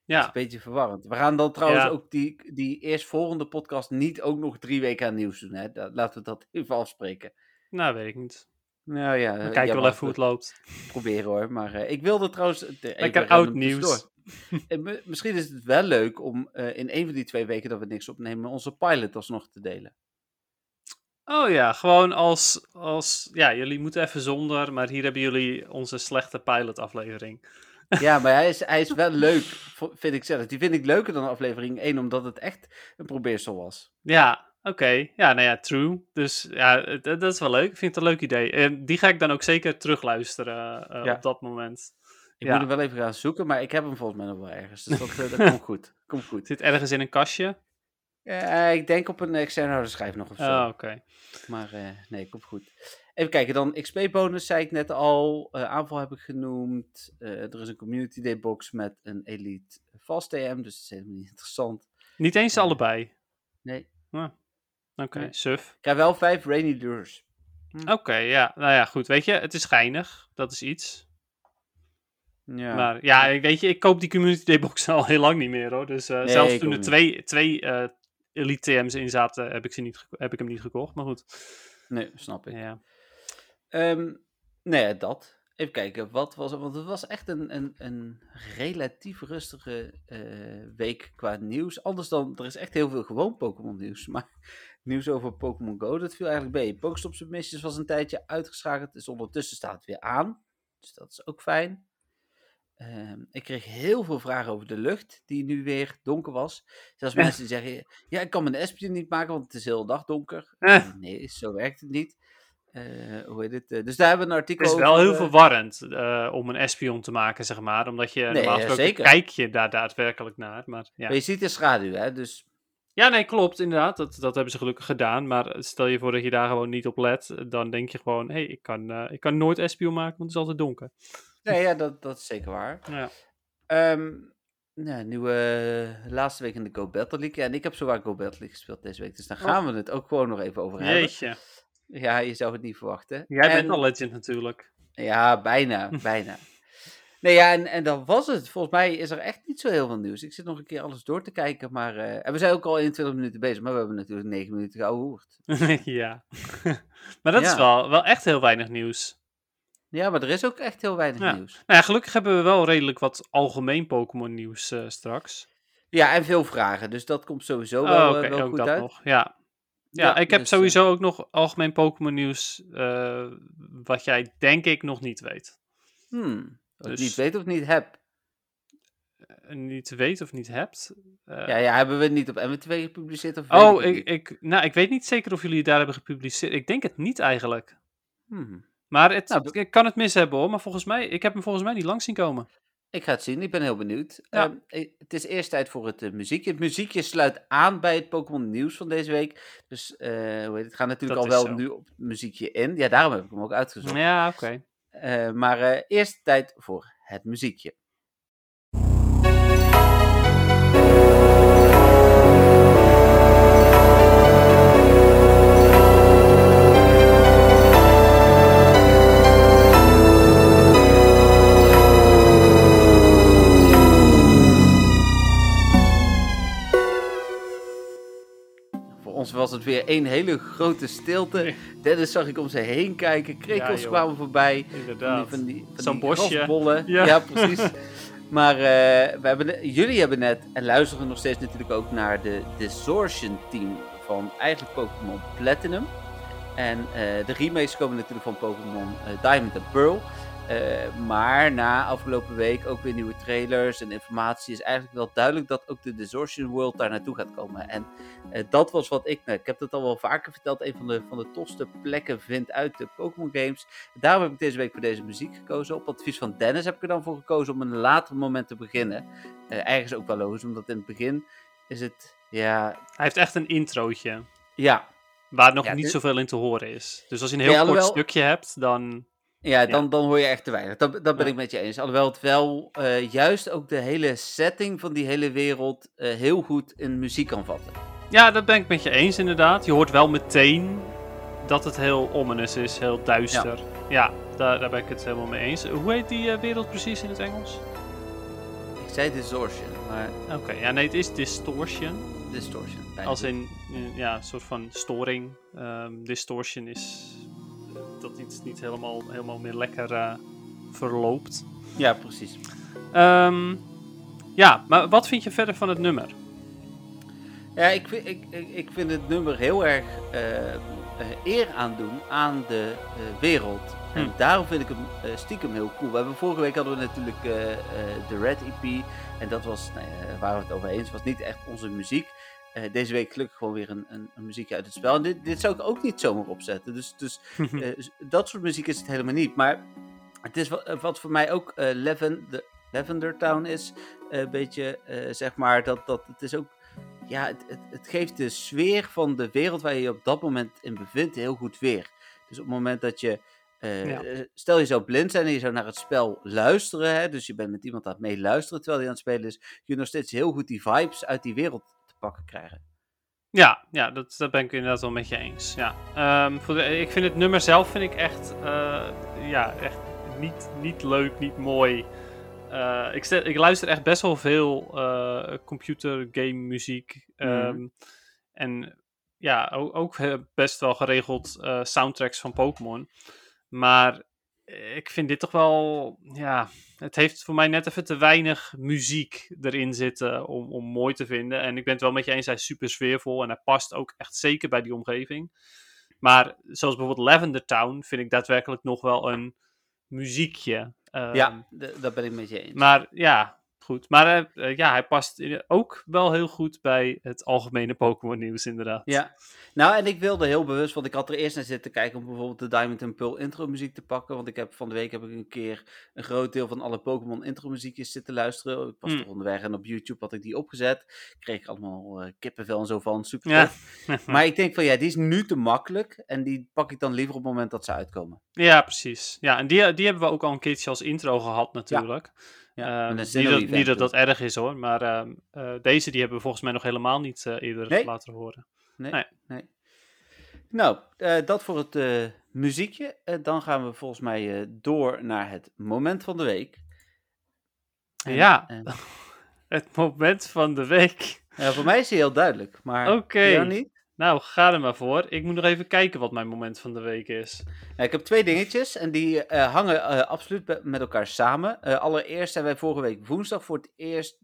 is Ja, een beetje verwarrend. We gaan dan trouwens Ja. ook die, die eerstvolgende podcast niet ook nog drie weken aan nieuws doen. Hè? Laten we dat even afspreken. nou weet ik niet. Nou ja, We eh, kijken wel even hoe het loopt. <laughs> proberen hoor. Maar eh, ik wilde trouwens. Lekker oud nieuws. tussendoor. <laughs> Eh, mi- Misschien is het wel leuk om in een van die twee weken dat we niks opnemen, onze pilot alsnog te delen. Oh ja, gewoon als, als... Ja, jullie moeten even zonder, maar hier hebben jullie onze slechte pilot aflevering. Ja, <laughs> maar hij is, hij is wel leuk, vind ik zelf. Die vind ik leuker dan aflevering 1, omdat het echt een probeersel was. Ja, oké. Ja, nou ja, true. Dus ja, het- dat is wel leuk. Ik vind het een leuk idee. En die ga ik dan ook zeker terugluisteren eh, Ja. op dat moment. Ik Ja. moet hem wel even gaan zoeken, maar ik heb hem volgens mij nog wel ergens. Dus dat, eh, dat <laughs> komt goed. Komt goed. Zit ergens in een kastje? Ja, ik denk op een externe harde schijf nog of zo. Oh, oké. Maar eh, nee, komt goed. Even kijken, dan XP-bonus zei ik net al. eh, aanval heb ik genoemd. Eh, er is een Community Day box met een Elite Fast TM, dus dat is helemaal niet <laughs> interessant. Niet eens allebei. Nee. Oké, Nee. suf. Ik krijg wel vijf Rainy Lures. Oké, ja. Nou ja, goed. Weet je, het is geinig. Dat is iets. Ja. Maar ja, ik- weet je, ik koop die Community Day box <laughs> al heel lang niet meer hoor. Dus eh, Nee, zelfs toen er niet. twee, twee eh, Elite TM's in zaten, heb ik, ze niet, heb ik hem niet gekocht. Maar goed. Nee, snap ik. Ja. Ehm nou ja, dat. Even kijken, wat was het? Want het was echt een, een, een relatief rustige eh, week qua nieuws. Anders dan, er is echt heel veel gewoon Pokémon nieuws. <laughs> Maar nieuws over Pokémon Go, dat viel eigenlijk mee. Pokestop Submissions was een tijdje uitgeschakeld. Dus ondertussen staat het weer aan. Dus dat is ook fijn. Ehm, ik kreeg heel veel vragen over de lucht, die nu weer donker was. Zelfs <laughs> mensen die zeggen, ja, ik kan mijn Espion niet maken, want het is heel dag donker. Eh. Nee, zo werkt het niet. Eh, hoe heet het? eh, dus daar hebben we een artikel Het is wel over, heel verwarrend om een espion te maken, zeg maar. Omdat je normaal ja, gesproken kijk je daar daadwerkelijk naar. Maar ja. Maar je ziet de schaduw, hè? Dus ja, nee, klopt, inderdaad. Dat, dat hebben ze gelukkig gedaan. Maar stel je voor dat je daar gewoon niet op let. Dan denk je gewoon, hé, hey, ik, kan, eh, ik kan nooit espion maken, want het is altijd donker. nee, ja, dat, dat is zeker waar. Ja. Nou, nieuwe eh, laatste week in de Go Battle League. Ja, en ik heb zowaar Go Battle League gespeeld deze week. Dus daar gaan we het ook gewoon nog even over hebben. Jeetje. Ja, je zou het niet verwachten. Jij En- bent al legend natuurlijk. Ja, bijna, bijna. Nee, ja, en, en dat was het. Volgens mij is er echt niet zo heel veel nieuws. Ik zit nog een keer alles door te kijken, maar... eh, en we zijn ook al 21 minuten bezig, maar we hebben natuurlijk 9 minuten gehoord. <laughs> ja. <laughs> maar dat is wel, wel echt heel weinig nieuws. Ja, maar er is ook echt heel weinig Ja. nieuws. Nou ja, gelukkig hebben we wel redelijk wat algemeen Pokémon nieuws eh, straks. Ja, en veel vragen, dus dat komt sowieso Oh, wel, eh, wel ook goed dat uit. nog. Ja. Ja, ik heb dus, sowieso ook nog algemeen Pokémon nieuws, wat jij denk ik nog niet weet. hmm, Dus- niet weet of niet heb. Eh, niet weet of niet hebt. Eh, Ja, ja, hebben we het niet op MW2 gepubliceerd? Of oh, ik, ik, nou, ik weet niet zeker of jullie het daar hebben gepubliceerd. Ik denk het niet eigenlijk. Hmm. Maar het, Nou, ik kan het mis hebben hoor, maar volgens mij, ik heb hem volgens mij niet lang zien komen. Ik ga het zien, ik ben heel benieuwd. Ja. Ehm, eh, het is eerst tijd voor het eh, muziekje. Het muziekje sluit aan bij het Pokémon nieuws van deze week. Dus eh, hoe heet het, gaat natuurlijk Dat al wel zo. nu op het muziekje in. Ja, daarom heb ik hem ook uitgezocht. Ja, oké. Maar eh, eerst tijd voor het muziekje. Was het weer één hele grote stilte. Dennis zag ik om zich heen kijken. Krekels kwamen voorbij. Van die, Inderdaad. van die, van die. Ja. Ja, precies. <laughs> maar eh, we hebben, jullie hebben net, en luisteren nog steeds natuurlijk ook naar de Distortion team van eigenlijk Pokémon Platinum. En eh, de remakes komen natuurlijk van Pokémon eh, Diamond en Pearl. Eh, maar na afgelopen week ook weer nieuwe trailers en informatie is eigenlijk wel duidelijk dat ook de Distortion World daar naartoe gaat komen. En eh, dat was wat ik, nou, ik heb dat al wel vaker verteld, een van de, van de tofste plekken vind uit de Pokémon games. Daarom heb ik deze week voor deze muziek gekozen. Op advies van Dennis heb ik er dan voor gekozen om een later moment te beginnen. Eh ergens ook wel logisch, omdat in het begin is het, ja, Hij heeft echt een introotje, ja, waar nog Ja, niet dit- zoveel in te horen is. Dus als je een Ja, heel kort stukje hebt, dan... Ja, dan, dan hoor je echt te weinig. Dat, dat ben Ja. ik met je eens. Alhoewel het wel eh, juist ook de hele setting van die hele wereld eh, heel goed in muziek kan vatten. Ja, dat ben ik met je eens inderdaad. Je hoort wel meteen dat het heel ominous is, heel duister. Ja, daar, daar ben ik het helemaal mee eens. Hoe heet die eh, wereld precies in het Engels? Ik zei distortion, maar Oké, ja nee, het is distortion. distortion. Als in, ja, een soort van storing. Ehm, distortion is dat iets niet helemaal, helemaal meer lekker eh, verloopt. Ja, precies. Ehm, ja, maar wat vind je verder van het nummer? Ja, ik, vind- ik, ik, vind het nummer heel erg eh, eer aandoen aan de eh, wereld. En Hm. daarom vind ik hem stiekem heel cool. We hebben vorige week hadden we natuurlijk de Red EP. En dat was, nou ja, waar we het over eens, was niet echt onze muziek. Eh, deze week gelukkig gewoon weer een, een, een muziekje uit het spel. En dit, dit zou ik ook niet zomaar opzetten. Dus, dus <laughs> eh, dat soort muziek is het helemaal niet. Maar het is wat, wat voor mij ook eh Lavender, Lavender Town is. eh, Een beetje, eh, zeg maar, dat, dat het is ook... Ja, het, het, het geeft de sfeer van de wereld waar je je op dat moment in bevindt heel goed weer. Dus op het moment dat je... eh, Ja. eh, Stel je zou blind zijn en je zou naar het spel luisteren. Hè, dus je bent met iemand aan het meeluisteren terwijl hij aan het spelen is. Kun je nog steeds heel goed die vibes uit die wereld pakken krijgen. Ja, ja dat, dat ben ik inderdaad wel met je eens. Ja. Ehm, voor de, ik vind het nummer zelf vind ik echt, eh, ja, echt niet, niet leuk, niet mooi. Eh, ik, stel- ik luister echt best wel veel eh, computer game muziek. Mhm. ehm, En ja, ook, ook best wel geregeld soundtracks van Pokémon. Maar ik vind dit toch wel, ja, het heeft voor mij net even te weinig muziek erin zitten om, om mooi te vinden. En ik ben het wel met je eens, hij is super sfeervol en hij past ook echt zeker bij die omgeving. Maar zoals bijvoorbeeld Lavender Town vind ik daadwerkelijk nog wel een muziekje. Ehm, ja, d- dat ben ik met je eens. Maar ja, goed. Maar eh, eh, ja, hij past ook wel heel goed bij het algemene Pokémon nieuws inderdaad. Ja, nou en ik wilde heel bewust, want ik had er eerst naar zitten kijken om bijvoorbeeld de Diamond and Pearl intro muziek te pakken. Want ik heb van de week heb ik een keer een groot deel van alle Pokémon intro muziekjes zitten luisteren. Ik was Hmm. toch onderweg en op YouTube had ik die opgezet. Kreeg ik allemaal eh, kippenvel en zo van, super Ja. <laughs> Maar ik denk van ja, die is nu te makkelijk en die pak ik dan liever op het moment dat ze uitkomen. Ja, precies. Ja, en die, die hebben we ook al een keertje als intro gehad natuurlijk. Ja, Ehm, met een niet, dat, niet dat erg is hoor, maar ehm, eh, deze die hebben we volgens mij nog helemaal niet eh, eerder Nee. laten horen. Nee, Nee. nee. Nou, eh, dat voor het muziekje. Dan gaan we volgens mij door naar het moment van de week. En, Ja. <laughs> Het moment van de week. Ja, voor mij is hij heel duidelijk, maar Oké. niet? Nou, ga er maar voor. Ik moet nog even kijken wat mijn moment van de week is. Ik heb twee dingetjes en die eh, hangen eh, absoluut met elkaar samen. Eh, allereerst zijn wij vorige week woensdag voor het eerst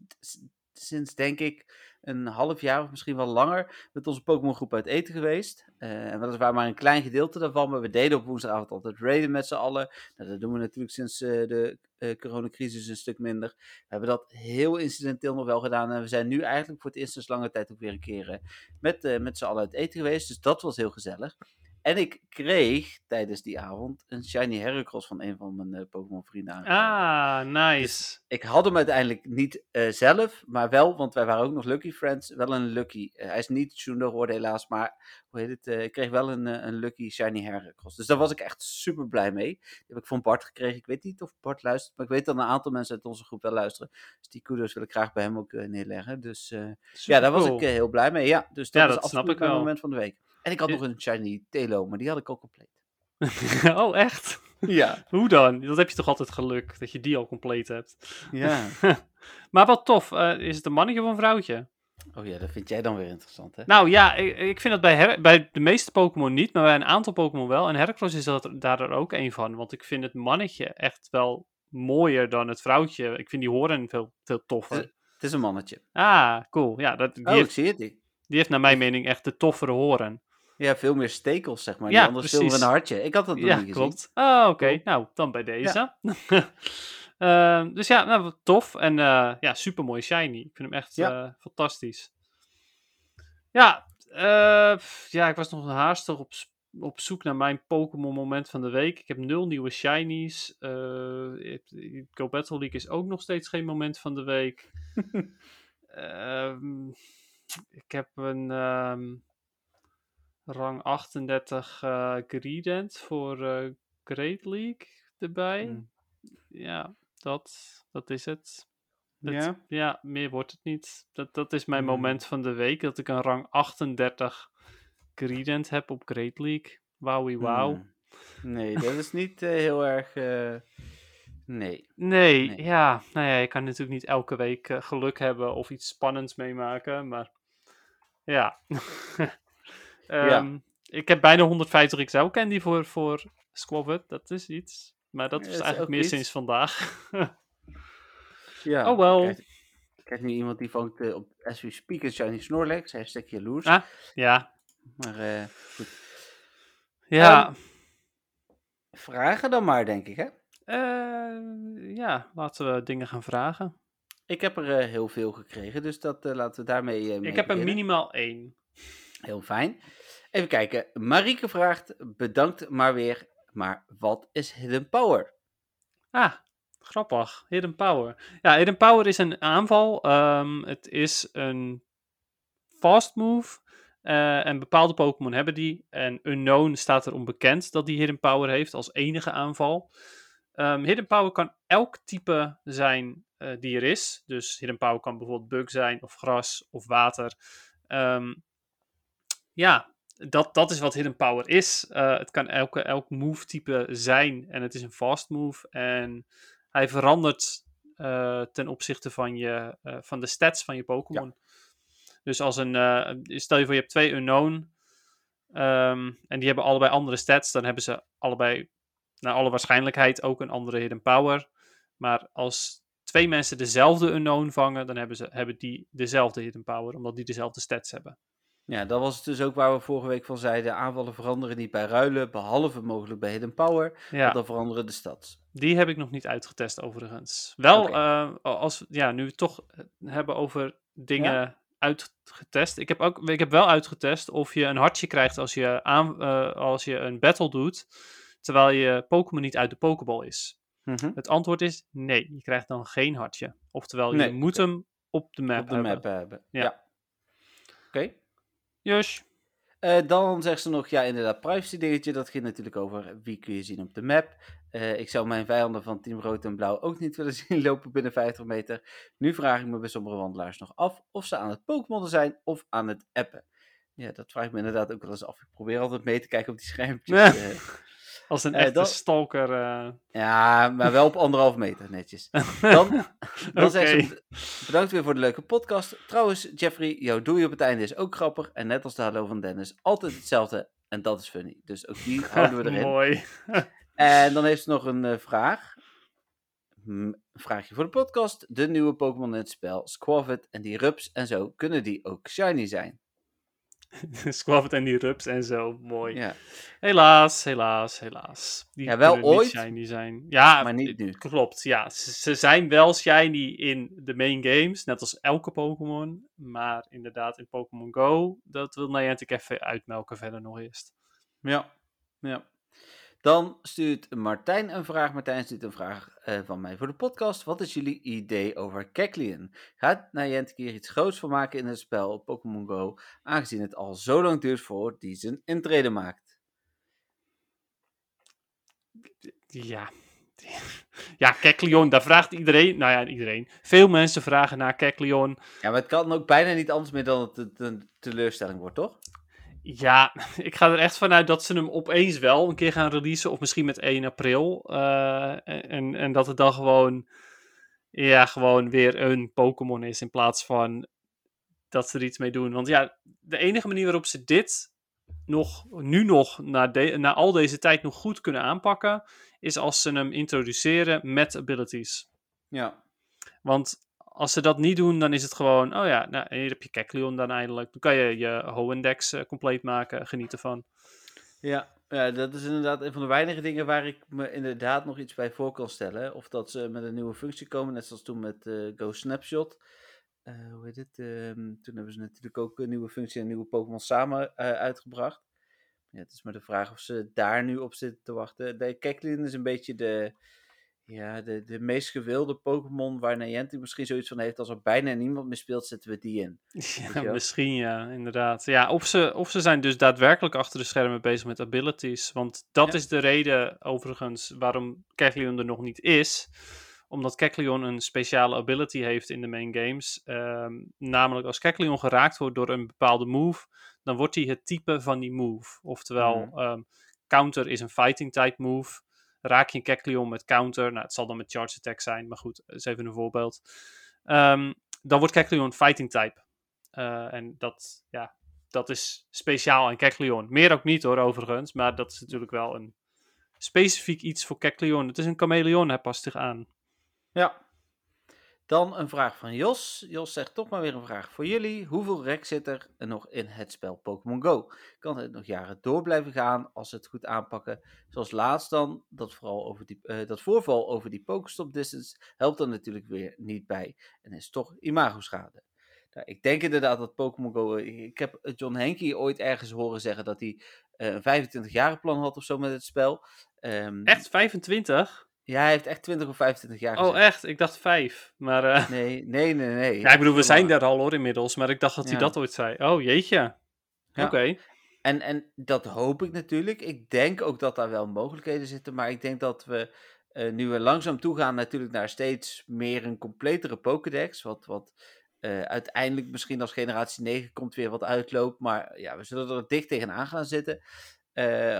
sinds denk ik een half jaar of misschien wel langer met onze Pokémon groep uit eten geweest. Eh en weliswaar maar een klein gedeelte daarvan, maar we deden op woensdagavond altijd raiden met z'n allen. Nou, dat doen we natuurlijk sinds eh, de eh, coronacrisis een stuk minder. We hebben dat heel incidenteel nog wel gedaan en we zijn nu eigenlijk voor het eerst sinds lange tijd ook weer een keer met, met z'n allen uit eten geweest. Dus dat was heel gezellig. En ik kreeg tijdens die avond een shiny Heracross van een van mijn eh, Pokémon vrienden. Ah, nice. Ik had hem uiteindelijk niet eh, zelf, maar wel, want wij waren ook nog Lucky Friends, wel een Lucky. eh, hij is niet Shundo geworden helaas, maar hoe heet het, ik kreeg wel een, een Lucky Shiny Heracross. Dus daar was ik echt super blij mee. Die heb ik van Bart gekregen. Ik weet niet of Bart luistert, maar ik weet dat een aantal mensen uit onze groep wel luisteren. Dus die kudos wil ik graag bij hem ook neerleggen. Dus ja, daar was ik heel blij mee. Ja, dus dat Ja, is dat snap ik mijn wel. moment van de week. En ik had Ja. nog een Shiny Telo, maar die had ik al compleet. <laughs> oh, echt? Ja. <laughs> Hoe dan? Dat heb je toch altijd geluk, dat je die al compleet hebt. Ja. <laughs> maar wat tof. eh, is het een mannetje of een vrouwtje? Oh ja, dat vind jij dan weer interessant, hè? Nou ja, ik, ik vind dat bij, Her- bij de meeste Pokémon niet, maar bij een aantal Pokémon wel. En Heracross is dat, daar ook een van. Want ik vind het mannetje echt wel mooier dan het vrouwtje. Ik vind die horen veel, veel toffer. Het is een mannetje. Ah, cool. Ja, dat, die, Oh, ik heeft, zie het. Die heeft naar mijn mening echt de toffere horen. Ja, veel meer stekels, zeg maar. Ja, anders precies. een hartje. Ik had dat nog Ja, niet gezien. klopt. Ah, oké. Nou, dan bij deze. <laughs> Ehm, dus ja, nou, tof. En eh, ja, super mooi shiny. Ik vind hem echt Ja. eh, fantastisch. Ja, eh, ja, ik was nog haastig op, op zoek naar mijn Pokémon moment van de week. Ik heb nul nieuwe shinies. Go Battle League is ook nog steeds geen moment van de week. <laughs> Ehm, ik heb een ehm, rang 38 eh Greedent voor eh, Great League. erbij. Mm. Ja, dat, dat is het. Het- Ja? ja, meer wordt het niet. Dat, dat is mijn Mm. moment van de week. Dat ik een rang 38 Gradient heb op Great League. Wowie wauw. Hmm. Nee, dat is <laughs> niet eh, heel erg... eh, Nee. Nee, Nee. ja. Nou ja, je kan natuurlijk niet elke week geluk hebben of iets spannends meemaken. Maar ja. <laughs> Ehm, Ik heb bijna 150 XL candy voor, voor Squabbit. Dat is iets. Maar dat Ja, is is eigenlijk meer iets. sinds vandaag. <laughs> Ja, Oh, wel. Ik krijg nu iemand die vangt eh, op as we speak een shiny Snorlax. Hashtag jaloers. Ah. ja. Maar eh, goed. Ja. Ehm, Vragen dan maar, denk ik, hè? Eh, ja, laten we dingen gaan vragen. Ik heb er heel veel gekregen, dus dat laten we daarmee mee Ik heb er minimaal één. Heel fijn. Even kijken. Marieke vraagt, bedankt maar weer, maar wat is Hidden Power? Ah, grappig. Hidden Power. Ja, Hidden Power is een aanval. Ehm, het is een fast move. eh, en bepaalde Pokémon hebben die. En Unknown staat er onbekend dat die Hidden Power heeft als enige aanval. Ehm, Hidden Power kan elk type zijn eh, die er is. Dus Hidden Power kan bijvoorbeeld bug zijn, of gras, of water. Ehm, ja, dat, dat is wat Hidden Power is. Eh, het kan elke, elk move type zijn en het is een fast move. En hij verandert eh, ten opzichte van, je, eh, van de stats van je Pokémon. Dus als een, stel je voor je hebt twee Unknown ehm, en die hebben allebei andere stats, dan hebben ze allebei naar alle waarschijnlijkheid ook een andere Hidden Power. Maar als twee mensen dezelfde Unknown vangen, dan hebben, ze, hebben die dezelfde Hidden Power, omdat die dezelfde stats hebben. Ja, dat was het dus ook waar we vorige week van zeiden. Aanvallen veranderen niet bij ruilen, behalve mogelijk bij Hidden Power. Ja. Dan veranderen de stads. Die heb ik nog niet uitgetest overigens. Wel, eh, als, ja, nu we het toch hebben over dingen uitgetest. Ik heb, ook, ik heb wel uitgetest of je een hartje krijgt als je, aan, eh, als je een battle doet, terwijl je Pokémon niet uit de Pokéball is. Mhm. Het antwoord is nee, je krijgt dan geen hartje. Oftewel, Nee, je moet hem op de map Op de hebben. map hebben. Ja. Ja. Oké. Jush. Eh, dan zegt ze nog, ja inderdaad, privacy dingetje. Dat ging natuurlijk over wie kun je zien op de map. Eh, ik zou mijn vijanden van Team Rood en Blauw ook niet willen <laughs> zien lopen binnen 50 meter. Nu vraag ik me bij sommige wandelaars nog af of ze aan het Pokémonnen zijn of aan het appen. Ja, dat vraag ik me inderdaad ook wel eens af. Ik probeer altijd mee te kijken op die schermpjes. Nee. <laughs> eh. Als een Eh, echte dat- stalker. eh. ja, maar wel op anderhalf meter, netjes. <laughs> Dan, dan zegt ze, bedankt weer voor de leuke podcast. Trouwens, Jeffrey, jouw doei op het einde is ook grappig. En net als de hallo van Dennis, altijd hetzelfde. En dat is funny. Dus ook die <laughs> houden we erin. Mooi. <laughs> En dan heeft ze nog een eh, vraag. Een vraagje voor de podcast. De nieuwe Pokémon in het spel, Squavit en die Rups en zo, kunnen die ook shiny zijn? <laughs> Squabbit en die rups en zo. Mooi. Ja, Helaas, helaas, helaas. Die Ja, wel niet ooit, shiny zijn. Ja, maar niet nu. Klopt, ja. Ze, ze zijn wel shiny in de main games, net als elke Pokémon. Maar inderdaad, in Pokémon Go, dat wil Niantic even uitmelken verder nog eerst. Ja, ja. Dan stuurt Martijn een vraag. Martijn stuurt een vraag eh, van mij voor de podcast. Wat is jullie idee over Kecleon? Gaat Niantic hier iets groots van maken in het spel op Pokémon Go, aangezien het al zo lang duurt voor die zijn intrede maakt? Ja. Ja, Kecleon, daar vraagt iedereen, nou ja, iedereen. Veel mensen vragen naar Kecleon. Ja, maar het kan ook bijna niet anders meer dan het een- een teleurstelling wordt, toch? Ja, <laughs> ik ga er echt vanuit dat ze hem opeens wel een keer gaan releasen. Of misschien met 1 april. eh, en, en dat het dan gewoon, ja, gewoon weer een Pokémon is. In plaats van dat ze er iets mee doen. Want ja, de enige manier waarop ze dit nog, nu nog, na, de, na al deze tijd nog goed kunnen aanpakken. Is als ze hem introduceren met abilities. Ja. Want als ze dat niet doen, dan is het gewoon, oh ja, nou, hier heb je Kecleon dan eindelijk. Dan kan je je Hoendex eh, compleet maken, genieten van. Ja, ja, dat is inderdaad een van de weinige dingen waar ik me inderdaad nog iets bij voor kan stellen. Of dat ze met een nieuwe functie komen, net zoals toen met eh, Go Snapshot. Eh, hoe heet het? Ehm, toen hebben ze natuurlijk ook een nieuwe functie en nieuwe Pokémon samen uitgebracht. Ja, het is maar de vraag of ze daar nu op zitten te wachten. De Kecleon is een beetje de, Ja, de, de meest gewilde Pokémon waar Niantic misschien zoiets van heeft als er bijna niemand meer speelt, zetten we die in. <laughs> Ja, misschien ja, inderdaad. Ja, of ze, of ze zijn dus daadwerkelijk achter de schermen bezig met abilities. Want dat Ja. is de reden, overigens, waarom Kecleon er nog niet is. Omdat Kecleon een speciale ability heeft in de main games. Ehm, namelijk als Kecleon geraakt wordt door een bepaalde move, dan wordt hij het type van die move. Oftewel, Mhm. ehm, counter is een fighting type move. Raak je een met counter, nou het zal dan met charge attack zijn, maar goed, dat is even een voorbeeld. Ehm, dan wordt Kecleon fighting type. Eh, en dat, ja, dat is speciaal aan Kecleon. Meer ook niet hoor, overigens. Maar dat is natuurlijk wel een specifiek iets voor Kecleon. Het is een chameleon, hij past zich aan. Ja. Dan een vraag van Jos. Jos zegt toch maar weer een vraag voor jullie. Hoeveel rek zit er nog in het spel Pokémon Go? Kan het nog jaren door blijven gaan als ze het goed aanpakken? Zoals laatst dan, dat, vooral over die, eh, dat voorval over die Pokestop distance helpt er natuurlijk weer niet bij. En is toch imagoschade. Nou, ik denk inderdaad dat Pokémon Go... eh, Ik heb John Henke ooit ergens horen zeggen dat hij eh, een 25 jaren plan had of zo met het spel. Ehm, Echt 25? Ja, hij heeft echt 20 of 25 jaar Oh, echt? Ik dacht 5. Maar eh, Nee, nee, nee, nee. ja, ik bedoel, we zijn daar al hoor inmiddels. Maar ik dacht dat hij Ja. dat ooit zei. Oh, jeetje. Ja. Oké. En, en dat hoop ik natuurlijk. Ik denk ook dat daar wel mogelijkheden zitten. Maar ik denk dat we, eh, nu we langzaam toegaan natuurlijk naar steeds meer een completere Pokédex. Wat, wat eh, uiteindelijk misschien als generatie 9 komt weer wat uitloopt. Maar ja, we zullen er dicht tegenaan gaan zitten.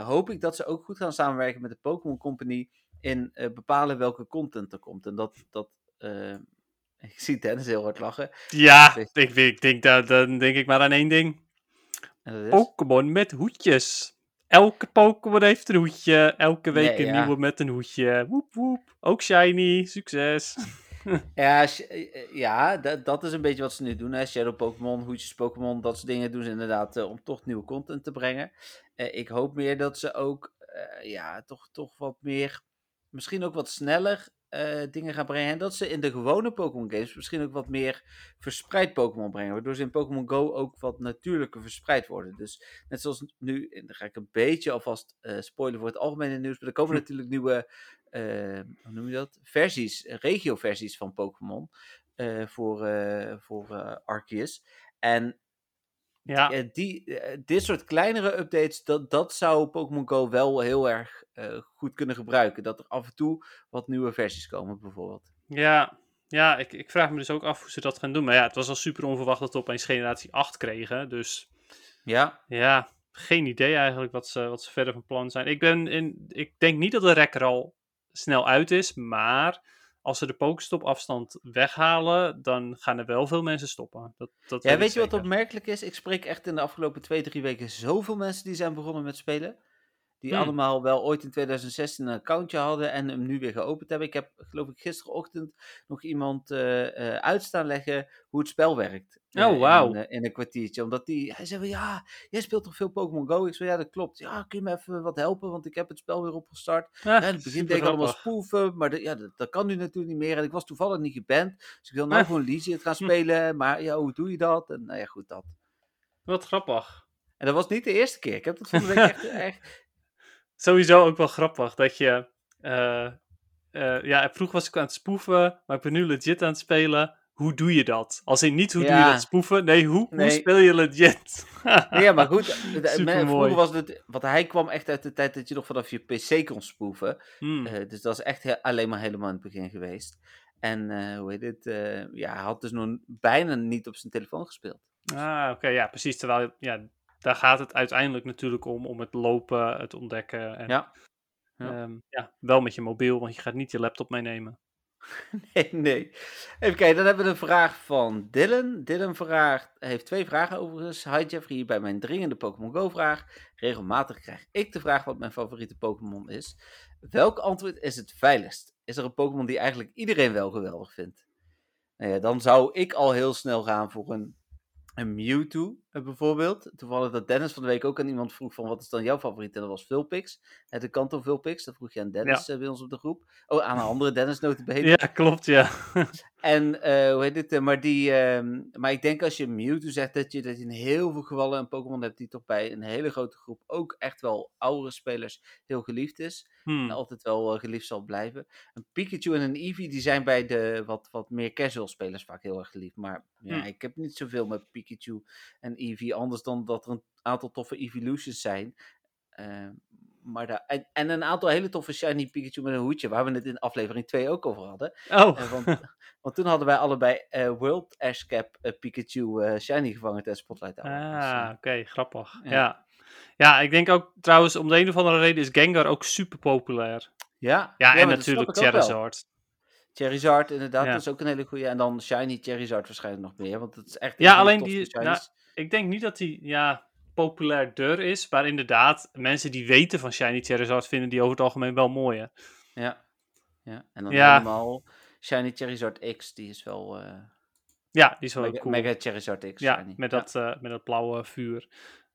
Hoop ik dat ze ook goed gaan samenwerken met de Pokémon Company. In eh, bepalen welke content er komt. En dat... dat eh, <laughs> ik zie Dennis heel hard lachen. Ja, ik, ik denk, dat, dan denk ik maar aan één ding. Is- Pokémon met hoedjes. Elke Pokémon heeft een hoedje. Elke week Nee, een ja. nieuwe met een hoedje. Woep woep. Ook shiny. Succes. <laughs> Ja, eh, ja dat, is een beetje wat ze nu doen. Hè. Shadow Pokémon, hoedjes Pokémon, dat soort dingen doen ze inderdaad om toch nieuwe content te brengen. Ik hoop meer dat ze ook, ja, toch, toch wat meer, misschien ook wat sneller eh, dingen gaan brengen. En dat ze in de gewone Pokémon games misschien ook wat meer verspreid Pokémon brengen. Waardoor ze in Pokémon Go ook wat natuurlijker verspreid worden. Dus net zoals nu, en dan ga ik een beetje alvast eh spoilen voor het algemene nieuws. Maar er komen natuurlijk nieuwe, eh, hoe noem je dat? Versies, regio-versies van Pokémon. voor, voor Arceus. En Ja. eh, die, eh, dit soort kleinere updates, dat, dat zou Pokémon Go wel heel erg eh, goed kunnen gebruiken. Dat er af en toe wat nieuwe versies komen, bijvoorbeeld. Ja, ja ik, ik vraag me dus ook af hoe ze dat gaan doen. Maar ja, het was al super onverwacht dat we opeens generatie 8 kregen. Dus Ja, ja, geen idee eigenlijk wat ze, wat ze verder van plan zijn. Ik, ben in, ik denk niet dat de rek er al snel uit is. Maar als ze de Pokestop afstand weghalen, dan gaan er wel veel mensen stoppen. Dat, dat ja weet weet je wat opmerkelijk is? Ik spreek echt in de afgelopen twee, drie weken zoveel mensen die zijn begonnen met spelen. Die Hmm. allemaal wel ooit in 2016 een accountje hadden en hem nu weer geopend hebben. Ik heb, geloof ik, gisterochtend nog iemand eh, eh, uitstaan leggen hoe het spel werkt. Oh, Eh, in wauw. een, eh, in een kwartiertje. Omdat die, hij zei ja, jij speelt toch veel Pokémon Go? Ik zei, ja, dat klopt. Ja, kun je me even wat helpen? Want ik heb het spel weer opgestart. Ja, in het begin deed ik allemaal spoeven, maar de- ja, dat, dat kan nu natuurlijk niet meer. En ik was toevallig niet geband. Dus ik wil nou Ah. gewoon Legion gaan <laughs> spelen. Maar ja, hoe doe je dat? En nou ja, goed, dat. Wat grappig. En dat was niet de eerste keer. Ik heb dat van de week <laughs> echt, echt... Sowieso ook wel grappig dat je. eh, eh, ja, vroeger was ik aan het spoeven, maar ik ben nu legit aan het spelen. Hoe doe je dat? Als in niet hoe doe je dat spoeven, nee, hoe, hoe speel je legit? Nee, <laughs> ja, maar goed. <laughs> de- Supermooi. vroeger was het... Want hij kwam echt uit de tijd dat je nog vanaf je PC kon spoeven. Hmm. Eh, dus dat is echt alleen maar helemaal in het begin geweest. En eh, hoe heet het? eh, ja, hij had dus nog bijna niet op zijn telefoon gespeeld. Ah, oké, ja, precies. Terwijl, ja, daar gaat het uiteindelijk natuurlijk om, om het lopen, het ontdekken. En, Ja. Ja. ehm, ja, wel met je mobiel, want je gaat niet je laptop meenemen. <laughs> Nee, nee. Even kijken, dan hebben we een vraag van Dylan. Dylan vraagt, heeft twee vragen overigens. Hi Jeffrey, bij mijn dringende Pokémon Go vraag. Regelmatig krijg ik de vraag wat mijn favoriete Pokémon is. Welk antwoord is het veiligst? Is er een Pokémon die eigenlijk iedereen wel geweldig vindt? Nou ja, dan zou ik al heel snel gaan voor een, een Mewtwo. Eh, bijvoorbeeld. Toevallig dat Dennis van de week ook aan iemand vroeg van wat is dan jouw favoriet? En dat was Vulpix. Het de Kanto Vulpix. Dat vroeg je aan Dennis eh, bij ons op de groep. Oh, aan een andere Dennis notabene. Ja, klopt, ja. <laughs> En eh, hoe heet het? eh, maar, die, ehm, maar ik denk als je Mewtwo zegt dat je, dat je in heel veel gevallen een Pokémon hebt die toch bij een hele grote groep ook echt wel oudere spelers heel geliefd is. Hmm. En altijd wel geliefd zal blijven. Een Pikachu en een Eevee die zijn bij de wat, wat meer casual spelers vaak heel erg geliefd. Maar ja, Hmm. ik heb niet zoveel met Pikachu en Eevee. Anders dan dat er een aantal toffe Evolutions zijn. Eh, maar daar, en, en een aantal hele toffe shiny Pikachu met een hoedje. Waar we het in aflevering 2 ook over hadden. Oh, Eh, want, <laughs> want toen hadden wij allebei eh, World Ash Cap eh, Pikachu Shiny gevangen tijdens Spotlight Hour. Dus, ah, oké, grappig. ja. Ja. ja. ik denk ook trouwens, om de een of andere reden is Gengar ook super populair. ja, Ja, en dat natuurlijk. Charizard. Charizard, inderdaad, Ja. dat is ook een hele goede. En dan Shiny Charizard waarschijnlijk nog meer. Want het is echt. Ja, alleen die- nou, Ik denk niet dat hij ja, populairder is, maar inderdaad, mensen die weten van Shiny Charizard vinden die over het algemeen wel mooi. Hè? Ja. ja. En dan Ja. helemaal Shiny Charizard X, die is wel. eh Ja, die is wel mega, cool. mega Charizard X. ja, shiny. met Ja. dat, eh, met dat blauwe vuur.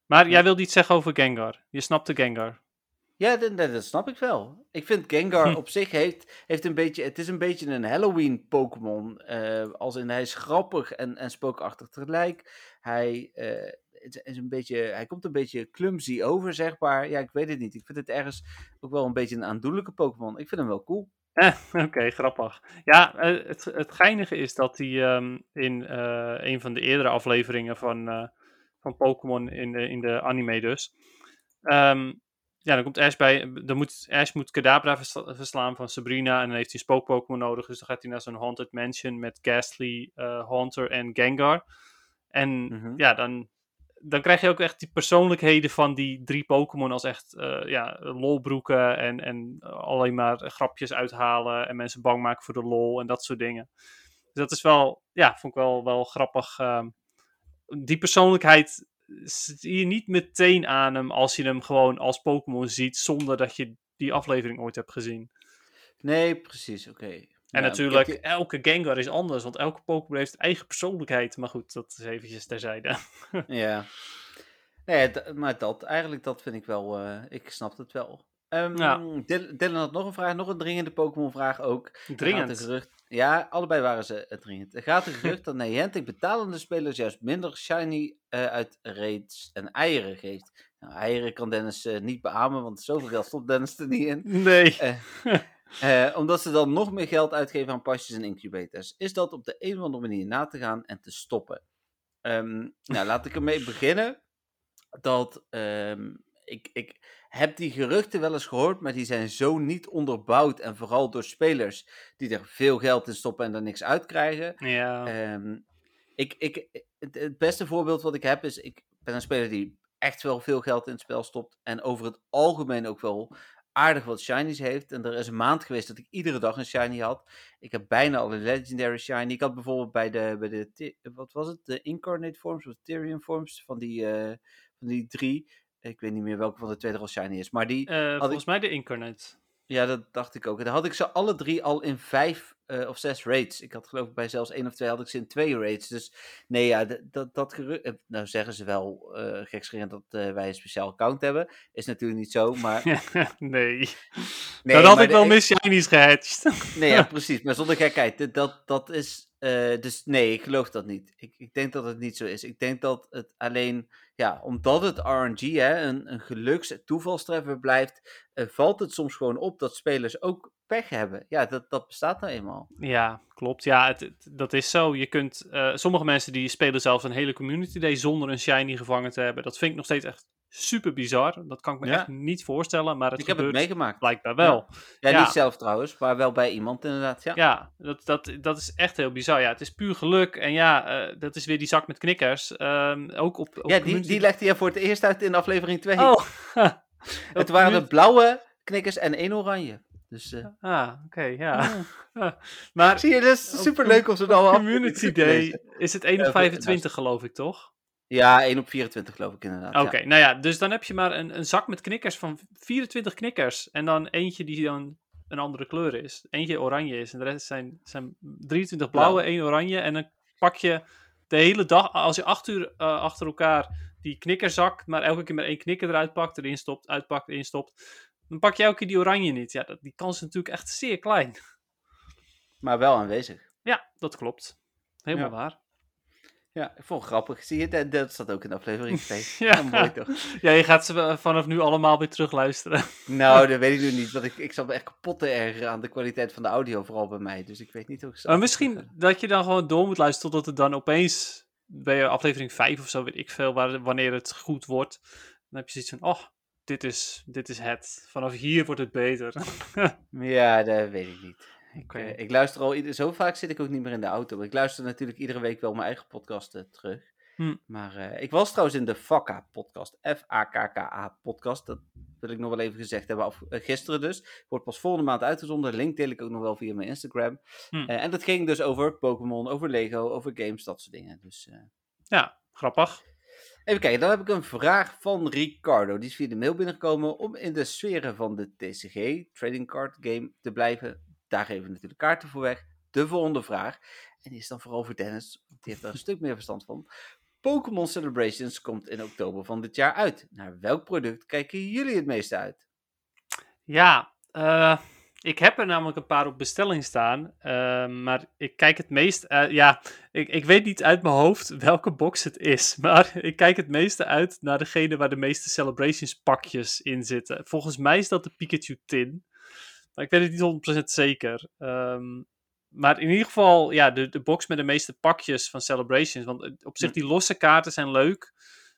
Maar jij wilde iets zeggen over Gengar. Je snapt de Gengar. Ja, dat, dat, snap ik wel. Ik vind Gengar Hm. <laughs> op zich heeft, heeft een beetje... Het is een beetje een Halloween-Pokémon. eh, als in, hij is grappig en, en spookachtig tegelijk. Hij, eh, het is een beetje, hij komt een beetje clumsy over, zeg maar. Ja, ik weet het niet. Ik vind het ergens ook wel een beetje een aandoenlijke Pokémon. Ik vind hem wel cool. <laughs> Oké, grappig. Ja, eh, het, het geinige is dat hij ehm, in eh, een van de eerdere afleveringen van, eh, van Pokémon in de, in de anime dus. ehm, ja, dan komt Ash bij. Dan moet, Ash moet Kadabra versla- verslaan van Sabrina. En dan heeft hij een spook-Pokémon nodig. Dus dan gaat hij naar zo'n Haunted Mansion met Ghastly, eh, Haunter en Gengar. En Mhm. ja, dan, dan krijg je ook echt die persoonlijkheden van die drie Pokémon als echt eh, ja, lolbroeken en, en alleen maar grapjes uithalen en mensen bang maken voor de lol en dat soort dingen. Dus dat is wel, ja, vond ik wel, wel grappig. ehm. die persoonlijkheid zie je niet meteen aan hem als je hem gewoon als Pokémon ziet zonder dat je die aflevering ooit hebt gezien. Nee, precies. Oké. En Ja, natuurlijk, elke Gengar is anders, want elke Pokémon heeft eigen persoonlijkheid. Maar goed, dat is eventjes terzijde. <laughs> Ja. Nee, maar dat, eigenlijk dat vind ik wel, eh, ik snap het wel. Ja. Dylan, had nog een vraag, nog een dringende Pokémon vraag ook. Dringend. gerucht, ja, allebei waren ze eh, dringend. Er gaat een gerucht dat Niantic betalende spelers juist minder shiny eh, uit raids en eieren geeft. Nou, eieren kan Dennis niet beamen, want zoveel geld stopt Dennis er niet in. Nee. <laughs> Eh, omdat ze dan nog meer geld uitgeven aan pasjes en incubators. Is dat op de een of andere manier na te gaan en te stoppen? Ehm, nou, laat ik ermee <laughs> beginnen. Dat ehm, ik, ik heb die geruchten wel eens gehoord, maar die zijn zo niet onderbouwd. En vooral door spelers die er veel geld in stoppen en er niks uit krijgen. Ja. Ehm, ik, ik, het, het beste voorbeeld wat ik heb is, ik ben een speler die echt wel veel geld in het spel stopt. En over het algemeen ook wel aardig wat shinies heeft. En er is een maand geweest dat ik iedere dag een shiny had. Ik heb bijna alle legendary shiny. Ik had bijvoorbeeld bij de, bij de wat was het? De incarnate forms of Tyrion forms van die, eh, van die drie. Ik weet niet meer welke van de twee er al shiny is. Maar die, Eh, ik- volgens mij de Incarnate. Ja, dat dacht ik ook. En dan had ik ze alle drie al in vijf eh, of zes raids. Ik had geloof ik bij zelfs één of twee had ik ze in twee raids. Dus nee, ja, dat, dat geru- eh, Nou zeggen ze wel gekscherend dat wij een speciaal account hebben. Is natuurlijk niet zo, maar... <laughs> nee. Nee, Dan had maar ik de- wel Miss Shinies gehatcht. <laughs> Nee, ja, <laughs> precies. Maar zonder gekheid. Dat, dat is. eh, dus nee, ik geloof dat niet. Ik, ik denk dat het niet zo is. Ik denk dat het alleen. Ja, omdat het RNG, hè, een, een geluks-toevalstreffer blijft. eh, valt het soms gewoon op dat spelers ook pech hebben. Ja, dat, dat bestaat nou eenmaal. Ja, klopt. Ja, het, het- dat is zo. Je kunt, eh, sommige mensen die spelen zelfs een hele community day zonder een shiny gevangen te hebben. Dat vind ik nog steeds echt super bizar. Dat kan ik me Ja. echt niet voorstellen, maar het ik heb het meegemaakt. blijkbaar wel. Ja, Ja. niet zelf trouwens, maar wel bij iemand inderdaad. Ja. Ja, dat, dat, dat is echt heel bizar. Ja, het is puur geluk. En ja, eh, dat is weer die zak met knikkers. Ehm, ook op, op Ja, die, die legde je voor het eerst uit in aflevering 2. Oh, <laughs> het waren de blauwe knikkers en één oranje. Dus, eh, Ah, oké, ja. <laughs> maar zie je, dat is op super leuk om ze dan al Community Day is het 1 op Ja, 25 geloof ik, toch? Ja, 1 op 24 geloof ik inderdaad. Oké, nou ja, dus dan heb je maar een, een zak met knikkers van 24 knikkers. En dan eentje die dan een andere kleur is. Eentje oranje is en de rest zijn, zijn 23 blauwe, Blauw. één oranje. En dan pak je de hele dag, als je acht uur eh, achter elkaar die knikker zakt, maar elke keer maar één knikker eruit pakt, erin stopt, uitpakt, erin stopt, dan pak je elke keer die oranje niet. Ja, dat, die kans is natuurlijk echt zeer klein. Maar wel aanwezig. Ja, dat klopt. Helemaal Ja. waar. Ja, ik vond het grappig. Zie je, dat, dat staat ook in aflevering 2. <laughs> Ja. mooi toch? Ja, je gaat ze vanaf nu allemaal weer terugluisteren. <laughs> Nou, dat weet ik nu niet. Want ik, ik zat me echt kapot te ergeren aan de kwaliteit van de audio, vooral bij mij. Dus ik weet niet hoe ik Maar misschien <laughs> dat je dan gewoon door moet luisteren totdat het dan opeens bij aflevering 5 of zo, weet ik veel, waar, wanneer het goed wordt. Dan heb je zoiets van, oh, dit is, dit is het. Vanaf hier wordt het beter. Ja, dat weet ik niet. Ik, eh, ik luister al, zo vaak zit ik ook niet meer in de auto. Ik luister natuurlijk iedere week wel mijn eigen podcast eh, terug. Hm. Maar eh, ik was trouwens in de FAKA podcast. F-A-K-K-A podcast. Dat wil ik nog wel even gezegd hebben. Af, gisteren dus. Wordt pas volgende maand uitgezonden. Link deel ik ook nog wel via mijn Instagram. Hm. En dat ging dus over Pokémon, over Lego, over games, dat soort dingen. Dus ja, grappig. Even kijken, dan heb ik een vraag van Ricardo. Die is via de mail binnengekomen om in de sferen van de TCG, Trading Card Game, te blijven. Daar geven we natuurlijk kaarten voor weg. De volgende vraag, en die is dan vooral voor Dennis, want die heeft daar een stuk meer verstand van. Pokémon Celebrations komt in oktober van dit jaar uit. Naar welk product kijken jullie het meeste uit? Ja, eh, ik heb er namelijk een paar op bestelling staan. eh, maar ik kijk het meest. eh, ja, ik, ik weet niet uit mijn hoofd welke box het is. <laughs> Maar ik kijk het meeste uit naar degene waar de meeste Celebrations pakjes in zitten. Volgens mij is dat de Pikachu Tin. Maar ik weet het niet 100% zeker. Ehm, maar in ieder geval, ja, de, de box met de meeste pakjes van Celebrations. Want eh, op zich, die losse kaarten zijn leuk.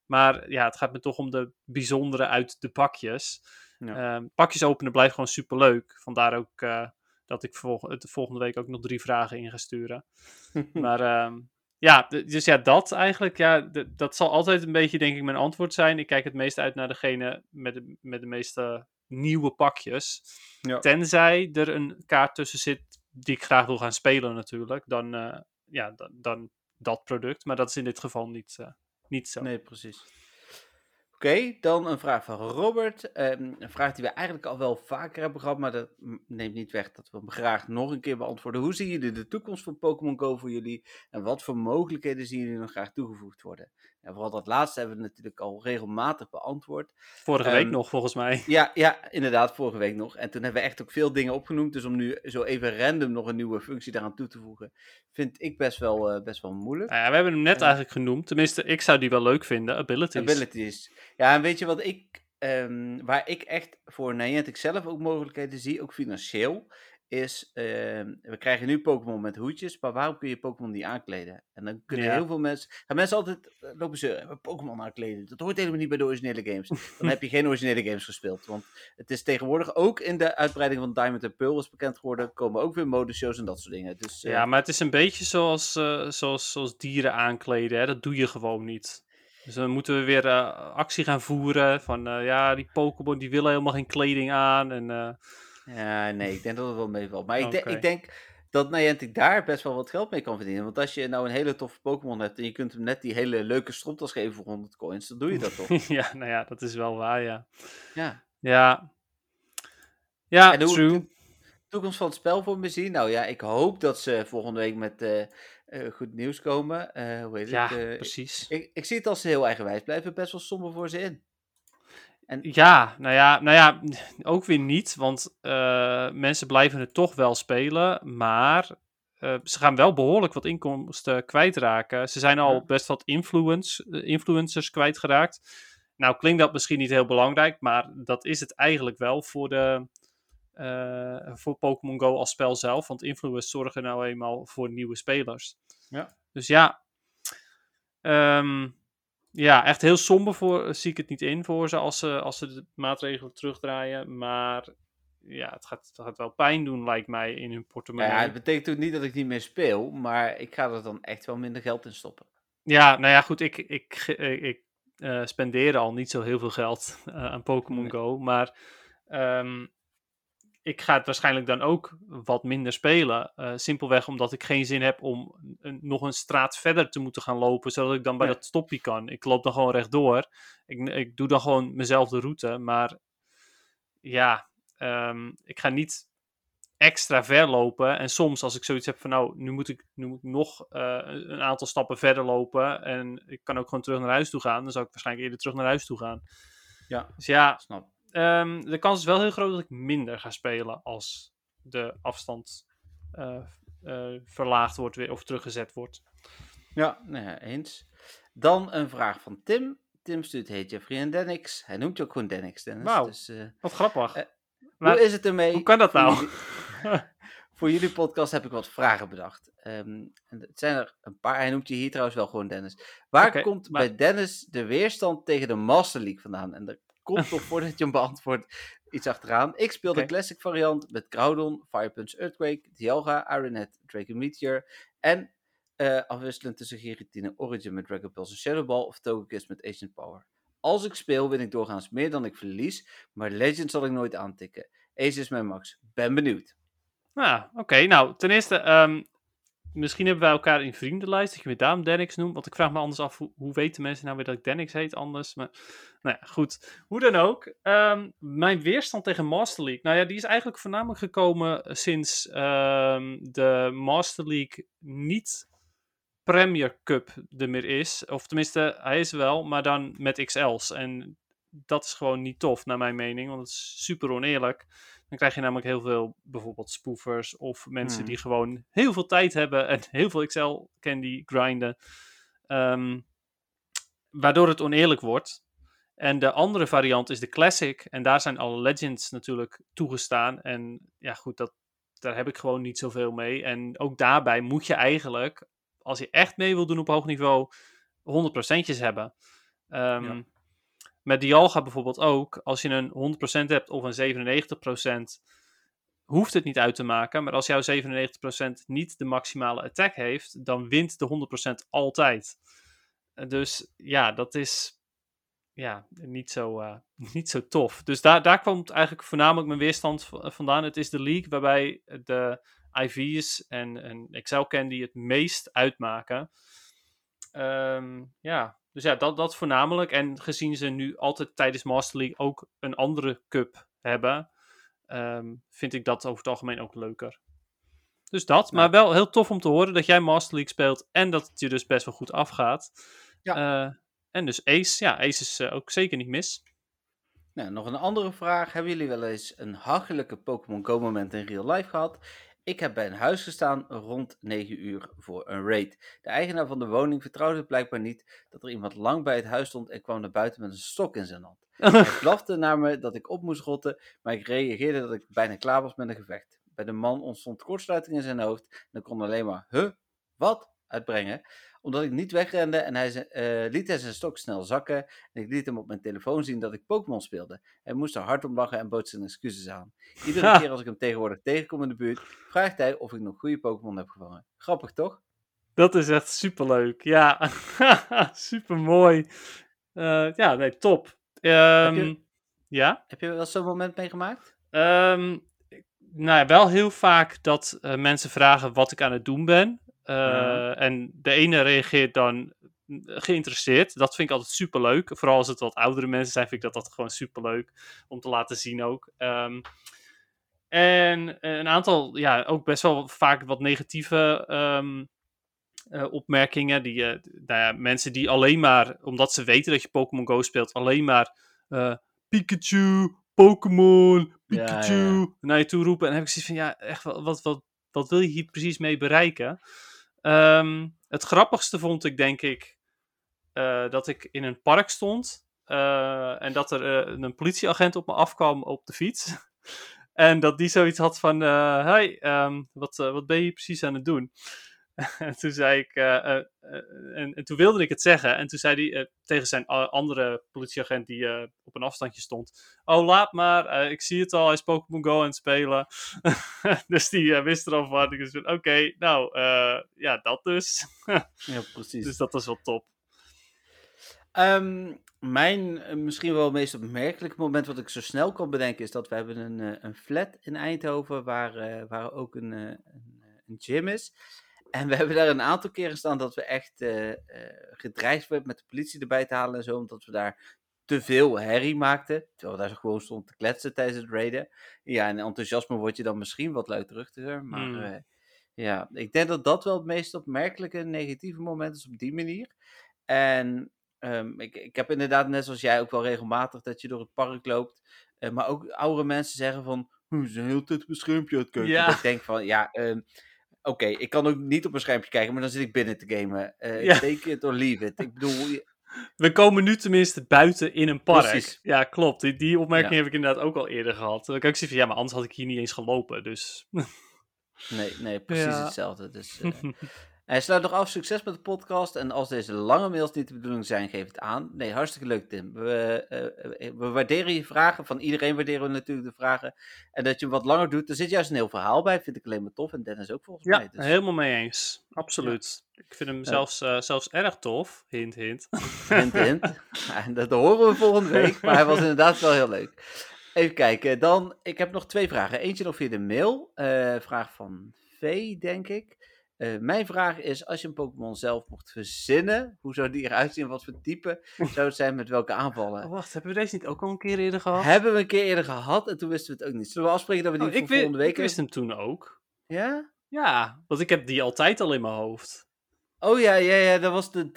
Maar ja, het gaat me toch om de bijzondere uit de pakjes. Ja. Ehm, pakjes openen blijft gewoon super leuk. Vandaar ook eh, dat ik volg- het volgende week ook nog drie vragen in ga sturen. <laughs> maar ehm, ja, dus ja, dat eigenlijk. Ja, dat zal altijd een beetje, denk ik, mijn antwoord zijn. Ik kijk het meest uit naar degene met de, met de meeste nieuwe pakjes. Ja. Tenzij er een kaart tussen zit die ik graag wil gaan spelen, natuurlijk. Dan, eh, ja, dan, dan dat product. Maar dat is in dit geval niet, eh, niet zo. Nee, precies. Oké, dan een vraag van Robert. Ehm, een vraag die we eigenlijk al wel vaker hebben gehad, maar dat neemt niet weg dat we hem graag nog een keer beantwoorden. Hoe zien jullie de toekomst van Pokémon Go voor jullie? En wat voor mogelijkheden zien jullie nog graag toegevoegd worden? En vooral dat laatste hebben we natuurlijk al regelmatig beantwoord. Vorige week Ehm, nog, volgens mij. <laughs> Ja, ja, inderdaad, vorige week nog. En toen hebben we echt ook veel dingen opgenoemd. Dus om nu zo even random nog een nieuwe functie daaraan toe te voegen, vind ik best wel, eh, best wel moeilijk. Nou ja, we hebben hem net Ja. eigenlijk genoemd. Tenminste, ik zou die wel leuk vinden. Abilities. Abilities. Ja, en weet je wat ik, ehm, waar ik echt voor Niantic zelf ook mogelijkheden zie, ook financieel, is, ehm, we krijgen nu Pokémon met hoedjes, maar waarom kun je Pokémon niet aankleden? En dan kunnen Ja. heel veel mensen, gaan mensen altijd eh, lopen ze Pokémon aankleden. Dat hoort helemaal niet bij de originele games. Dan heb je geen originele games gespeeld, want het is tegenwoordig ook in de uitbreiding van Diamond en Pearl is bekend geworden, komen ook weer modeshows en dat soort dingen. Dus eh, Ja, maar het is een beetje zoals, eh, zoals, zoals dieren aankleden. Hè? Dat doe je gewoon niet. Dus dan moeten we weer eh, actie gaan voeren. Van eh, ja, die Pokémon die willen helemaal geen kleding aan. En, eh, Ja, nee, ik denk dat het wel meevalt. Maar ik, ik denk dat Niantic daar best wel wat geld mee kan verdienen. Want als je nou een hele toffe Pokémon hebt en je kunt hem net die hele leuke stropdas geven voor 100 coins, dan doe je dat toch? <laughs> ja, nou ja, dat is wel waar, ja. ja. Ja, ja En hoe true. de toekomst van het spel voor me zien? Nou ja, ik hoop dat ze volgende week met eh, eh, goed nieuws komen. Eh, hoe heet Ja, het? Eh, precies. ik, ik zie het als ze heel eigenwijs blijven, best wel somber voor ze in. En Ja, nou ja, nou ja, <laughs> ook weer niet. Want eh, mensen blijven het toch wel spelen. Maar eh, ze gaan wel behoorlijk wat inkomsten kwijtraken. Ze zijn al Ja. best wat influence, eh, influencers kwijtgeraakt. Nou klinkt dat misschien niet heel belangrijk. Maar dat is het eigenlijk wel voor, de, voor Pokémon Go als spel zelf. Want influencers zorgen nou eenmaal voor nieuwe spelers. Ja. Dus ja, ehm, ja, echt heel somber voor, zie ik het niet in voor ze als ze, als ze de maatregelen terugdraaien. Maar ja, het gaat, het gaat wel pijn doen, lijkt mij, in hun portemonnee. ja, Ja, het betekent ook niet dat ik niet meer speel, maar ik ga er dan echt wel minder geld in stoppen. nou ja, goed, ik, ik, ik, ik eh, spendeer al niet zo heel veel geld eh, aan Pokémon Nee. Go. Maar ehm, ik ga het waarschijnlijk dan ook wat minder spelen. eh, simpelweg omdat ik geen zin heb om een- nog een straat verder te moeten gaan lopen, zodat ik dan bij Ja. dat stoppie kan. Ik loop dan gewoon rechtdoor. Ik, ik doe dan gewoon mezelf de route. Maar ja, ehm, ik ga niet extra ver lopen. En soms als ik zoiets heb van nou, nu moet ik, nu moet ik nog eh, een aantal stappen verder lopen. En ik kan ook gewoon terug naar huis toe gaan. Dan zou ik waarschijnlijk eerder terug naar huis toe gaan. Ja, Dus ja, snap. Ehm, de kans is wel heel groot dat ik minder ga spelen als de afstand eh, eh, verlaagd wordt weer, of teruggezet wordt. Ja, nou ja, eens. Dan een vraag van Tim. Tim stuurt, heet Jeffrey en Denix. Hij noemt je ook gewoon Denix, Dennis. Wauw. Dus, eh, Wat grappig. Maar hoe is het ermee? hoe kan dat Voor nou? jullie- <laughs> voor jullie podcast heb ik wat vragen bedacht. Ehm, en het zijn er een paar. Hij noemt je hier trouwens wel gewoon Dennis. Waar komt maar- bij Dennis de weerstand tegen de Master League vandaan? En er komt <laughs> toch voordat je hem beantwoordt iets achteraan. Ik speel de classic variant met Groudon, Fire Punch Earthquake, Dialga, Ironhead, Drake Meteor. En eh, afwisselend tussen Giratina Origin met Dragon Pulse en Shadow Ball of Togekiss met Ancient Power. Als ik speel, win ik doorgaans meer dan ik verlies, maar Legend zal ik nooit aantikken. Ace is mijn max. Ben benieuwd. Nou, oké. Nou, ten eerste, ehm, misschien hebben wij elkaar in vriendenlijst, dat je me daarom Denix noemt. Want ik vraag me anders af, hoe, weten mensen nou weer dat ik Denix heet anders? Maar, nou ja, goed. Hoe dan ook. ehm, mijn weerstand tegen Master League. Nou ja, die is eigenlijk voornamelijk gekomen sinds ehm, de Master League niet Premier Cup er meer is. Of tenminste, hij is wel, maar dan met XL's. En dat is gewoon niet tof, naar mijn mening. Want het is super oneerlijk. Dan krijg je namelijk heel veel bijvoorbeeld spoofers of mensen Hmm. die gewoon heel veel tijd hebben en <laughs> heel veel Excel candy grinden. Ehm, waardoor het oneerlijk wordt. En de andere variant is de Classic. En daar zijn alle Legends natuurlijk toegestaan. En ja, goed, dat, daar heb ik gewoon niet zoveel mee. En ook daarbij moet je eigenlijk, als je echt mee wil doen op hoog niveau, 100%'tjes hebben. Ehm, Ja. Met Dialga bijvoorbeeld ook. Als je een 100% hebt of een 97%, hoeft het niet uit te maken. Maar als jouw 97% niet de maximale attack heeft, dan wint de 100% altijd. Dus ja, dat is ja, niet, zo, eh, <laughs> niet zo tof. Dus daar, daar komt eigenlijk voornamelijk mijn weerstand vandaan. Het is de league waarbij de IV's en, en Excel Candy het meest uitmaken. Ehm, ja, dus ja, dat, dat voornamelijk. En gezien ze nu altijd tijdens Master League ook een andere cup hebben, ehm, vind ik dat over het algemeen ook leuker. Dus dat, maar wel heel tof om te horen dat jij Master League speelt en dat het je dus best wel goed afgaat. Eh, en dus Ace, ja, Ace is eh, ook zeker niet mis. Nou, nog een andere vraag. Hebben jullie wel eens een hachelijke Pokémon Go moment in real life gehad? Ik heb bij een huis gestaan rond 9 uur voor een raid. De eigenaar van de woning vertrouwde blijkbaar niet dat er iemand lang bij het huis stond en kwam naar buiten met een stok in zijn hand. Hij <laughs> blafte naar me dat ik op moest rotten, maar ik reageerde dat ik bijna klaar was met een gevecht. Bij de man ontstond kortsluiting in zijn hoofd en ik kon alleen maar, huh, wat, uitbrengen. Omdat ik niet wegrende en hij eh, liet hij zijn stok snel zakken en ik liet hem op mijn telefoon zien dat ik Pokémon speelde. Hij moest er hard om lachen en bood zijn excuses aan. Iedere keer als ik hem tegenwoordig tegenkom in de buurt, vraagt hij of ik nog goede Pokémon heb gevangen. Grappig toch? Dat is echt superleuk. Ja, <laughs> supermooi. Eh ja, nee, top. Ehm, je- Ja? Heb je wel zo'n moment meegemaakt? Ehm, nou ja, wel heel vaak dat eh, mensen vragen wat ik aan het doen ben. Eh, Ja. En de ene reageert dan geïnteresseerd. Dat vind ik altijd superleuk. Vooral als het wat oudere mensen zijn, vind ik dat, dat gewoon superleuk om te laten zien ook. Ehm, en eh, een aantal, ja, ook best wel vaak wat negatieve ehm, eh, opmerkingen. Die, nou ja, mensen die alleen maar, omdat ze weten dat je Pokémon Go speelt, alleen maar Pikachu, Pokémon, Ja, Pikachu ja. naar je toe roepen. En dan heb ik zoiets van, ja, echt, wat, wat, wat, wat wil je hier precies mee bereiken? Ehm, het grappigste vond ik, denk ik, eh, dat ik in een park stond. eh, en dat er eh, een politieagent op me afkwam op de fiets. <laughs> en dat die zoiets had van: Hey, ehm, wat, wat ben je precies aan het doen? <laughs> en toen zei ik, eh, eh, eh, en, en toen wilde ik het zeggen. En toen zei hij tegen zijn andere politieagent die op een afstandje stond: Oh, laat maar, ik zie het al, hij is Pokémon Go aan het spelen. <laughs> dus die wist er al van. Ik zei: Oké, nou, ja, dat dus. <laughs> Ja, precies. dus dat was wel top. Ehm, mijn misschien wel meest opmerkelijke moment wat ik zo snel kan bedenken is dat we hebben een, een flat in Eindhoven waar, waar ook een, een, een gym is. En we hebben daar een aantal keren staan dat we echt eh, eh, gedreigd werden met de politie erbij te halen en zo, omdat we daar te veel herrie maakte. Terwijl daar gewoon stond te kletsen tijdens het raiden. Ja, en enthousiasme word je dan misschien wat luidruchtiger. Maar Hmm. eh, ja, ik denk dat dat wel het meest opmerkelijke negatieve moment is op die manier. En ehm, ik, ik heb inderdaad, net zoals jij, ook wel regelmatig dat je door het park loopt. maar ook oudere mensen zeggen van, "Hm, ze zijn heel tijd op een schermpje aan het kijken. Ja. Ik denk van, ja, ehm, oké, ik kan ook niet op een schermpje kijken, maar dan zit ik binnen te gamen. Eh Ja. Take it or leave it. Ik bedoel, We komen nu tenminste buiten in een park. Precies. Ja, klopt. Die, die opmerking Ja. heb ik inderdaad ook al eerder gehad. Dan kan ik zeggen van, ja, maar anders had ik hier niet eens gelopen. Dus nee, nee, <laughs> precies Ja. hetzelfde. Dus, eh, <laughs> Hij sluit nog af. Succes met de podcast. En als deze lange mails niet de bedoeling zijn, geef het aan. Nee, hartstikke leuk, Tim. We, eh, eh, we waarderen je vragen. Van iedereen waarderen we natuurlijk de vragen. En dat je hem wat langer doet. Er zit juist een heel verhaal bij. Vind ik alleen maar tof. En Dennis ook volgens ja, mij. Dus, helemaal mee eens. Absoluut. Ik vind hem zelfs, eh, zelfs erg tof. Hint, hint. hint, hint. <laughs> En dat horen we volgende week. Maar hij was inderdaad wel heel leuk. Even kijken. Dan, ik heb nog twee vragen. Eentje nog via de mail. Vraag van V, denk ik. Eh, mijn vraag is, als je een Pokémon zelf mocht verzinnen, hoe zou die eruit zien? Wat voor type zou het zijn? Met welke aanvallen? Oh, wacht, hebben we deze niet ook al een keer eerder gehad? Hebben we een keer eerder gehad en toen wisten we het ook niet. Zullen we afspreken dat we die Oh, voor ik, volgende week ik wist hem toen ook. Ja? Ja, want ik heb die altijd al in mijn hoofd. Oh ja, ja, ja, dat was de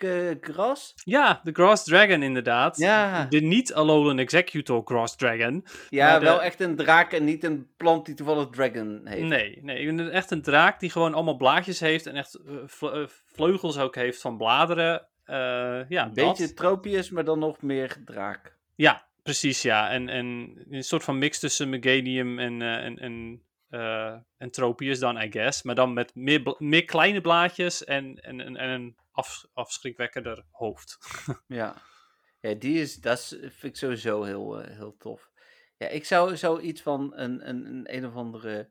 draakgras. Ja, de Grass Dragon inderdaad. Ja. De niet-Alolan Executor Grass Dragon. ja, de- wel echt een draak en niet een plant die toevallig dragon heeft. Nee, nee, echt een draak die gewoon allemaal blaadjes heeft en echt eh, eh, vleugels ook heeft van bladeren. Eh, ja, een beetje dat. tropius, maar dan nog meer draak. Ja, precies, ja. En, en een soort van mix tussen Meganium en, eh, en, en, eh, en Tropius dan, I guess. Maar dan met meer, meer kleine blaadjes en, en, en, en een af, afschrikwekkender hoofd. <laughs> Ja, ja die is, dat vind ik sowieso heel, eh, heel tof. Ja, ik zou zoiets van een, een, een, een of andere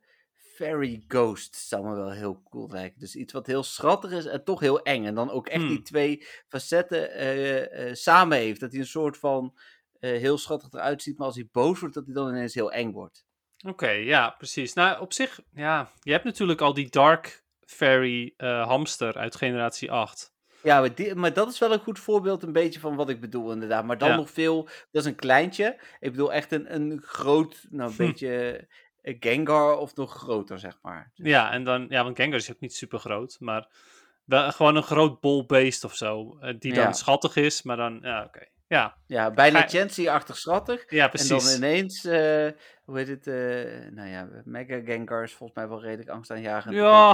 fairy ghost zou me wel heel cool lijken. Dus iets wat heel schattig is en toch heel eng. En dan ook echt Hmm. die twee facetten eh, eh, samen heeft. Dat hij een soort van eh, heel schattig eruit ziet, maar als hij boos wordt, dat hij dan ineens heel eng wordt. Oké, ja, precies. Nou, op zich, ja, je hebt natuurlijk al die Dark Fairy eh, hamster uit generatie 8. Ja, maar, die, maar dat is wel een goed voorbeeld een beetje van wat ik bedoel inderdaad. Maar dan Ja. nog veel, dat is een kleintje. Ik bedoel echt een, een groot, nou een Hm. beetje eh, Gengar of nog groter zeg maar. Dus- Ja, en dan, ja, want Gengar is ook niet super groot, maar wel gewoon een groot bolbeest of zo. eh, die dan Ja. schattig is, maar dan, ja, oké. Ja, Ja, bijna Chancy-achtig schattig. ja, En precies. dan ineens, eh, hoe heet het, eh, nou ja, Mega Gengar is volgens mij wel redelijk angstaanjagend. Ja,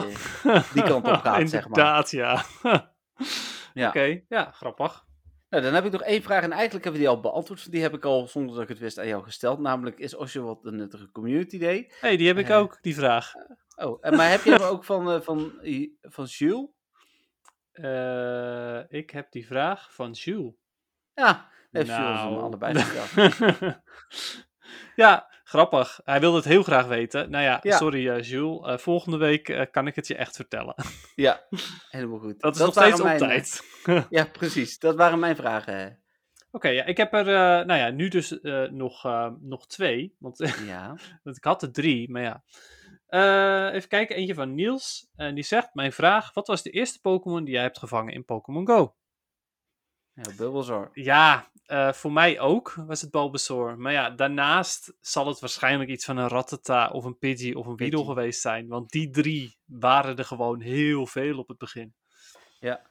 die kant op <laughs> gaat, zeg maar. Inderdaad, ja. <laughs> Ja. Oké, ja, grappig. Nou, dan heb ik nog één vraag en eigenlijk hebben we die al beantwoord. Die heb ik al, zonder dat ik het wist, aan jou gesteld. Namelijk, is Osho wat een nuttige community day? hey, die heb ik Eh. ook, die vraag. Oh, en, maar heb je hem ook van, van, van Jules? Ik heb die vraag van Jules. Ja, heeft Jules hem Nou. allebei gesteld. <laughs> ja, grappig. Hij wilde het heel graag weten. Nou ja, Ja. sorry eh, Jules. Eh, volgende week eh, kan ik het je echt vertellen. <laughs> Ja, helemaal goed. Dat is nog steeds op mijn, tijd. <laughs> Ja, precies. Dat waren mijn vragen. Oké, ja, ik heb er, nou ja, nu dus nog, nog twee. Want Ja. want ik had er drie, maar ja. Even kijken, eentje van Niels. En die zegt, mijn vraag, wat was de eerste Pokémon die jij hebt gevangen in Pokémon Go? Ja Bulbasaur. Ja, eh, voor mij ook was het Bulbasaur. Maar ja, daarnaast zal het waarschijnlijk iets van een Rattata of een Pidgey of een Weedle geweest zijn. Want die drie waren er gewoon heel veel op het begin. Ja.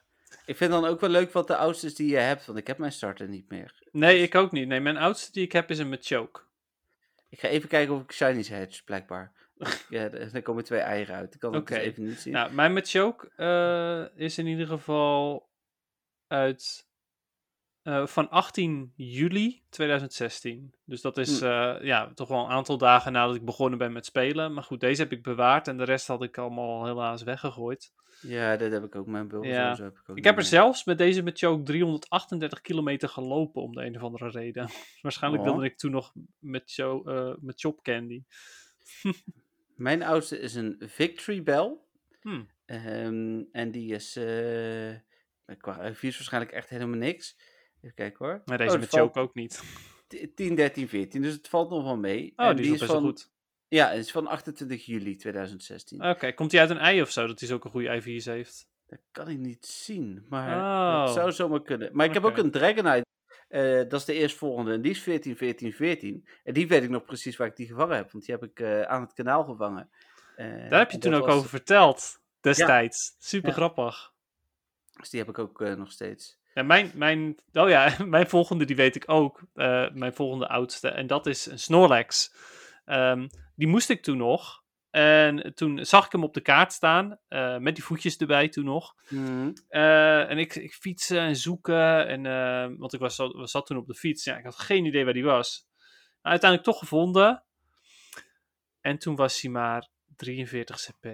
Ik vind dan ook wel leuk wat de oudste die je hebt, want ik heb mijn starter niet meer. Nee, ik ook niet. Nee, mijn oudste die ik heb is een Machoke. Ik ga even kijken of ik Shinies hedge, blijkbaar. ja, er er komen twee eieren uit. Ik kan het dus even niet zien. Nou, mijn Machoke eh, is in ieder geval uit eh, van 18 juli 2016. Dus dat is Hm. eh, ja, toch wel een aantal dagen nadat ik begonnen ben met spelen. Maar goed, deze heb ik bewaard en de rest had ik allemaal helaas weggegooid. Ja, dat heb ik ook. Mijn Ja. zo heb ik ook Ik heb er zelfs met deze Machoke 338 kilometer gelopen om de een of andere reden. <laughs> Waarschijnlijk Oh. wilde ik toen nog met, Cho, eh, met Chop Candy. <laughs> Mijn oudste is een Victory Bell. Hm. Ehm, en die is qua reviews waarschijnlijk echt helemaal niks. Even kijken hoor. Maar deze Oh, met dat valt Choke ook niet. 10, 13, 14. Dus het valt nog wel mee. Oh, En die is van, goed. Ja, het is van 28 juli 2016. Oké, komt hij uit een ei of zo, dat hij zulke goede IV's heeft? Dat kan ik niet zien, maar Oh. dat zou zomaar kunnen. Maar ik heb ook een Dragonite. Eh, dat is de eerstvolgende en die is 14, 14, 14. En die weet ik nog precies waar ik die gevangen heb, want die heb ik eh, aan het kanaal gevangen. Eh, Daar heb je en toen ook was- over verteld, destijds. Super Ja. grappig. Dus die heb ik ook nog steeds. Ja, mijn, mijn, oh ja, <laughs> mijn volgende, die weet ik ook. Eh, mijn volgende oudste. En dat is een Snorlax. Ehm, die moest ik toen nog. En toen zag ik hem op de kaart staan. eh, met die voetjes erbij toen nog. Mhm. Eh, en ik, ik fietsen en zoeken. En, want ik was, was, zat toen op de fiets. Ja, ik had geen idee waar die was. Nou, uiteindelijk toch gevonden. En toen was hij maar 43 cp.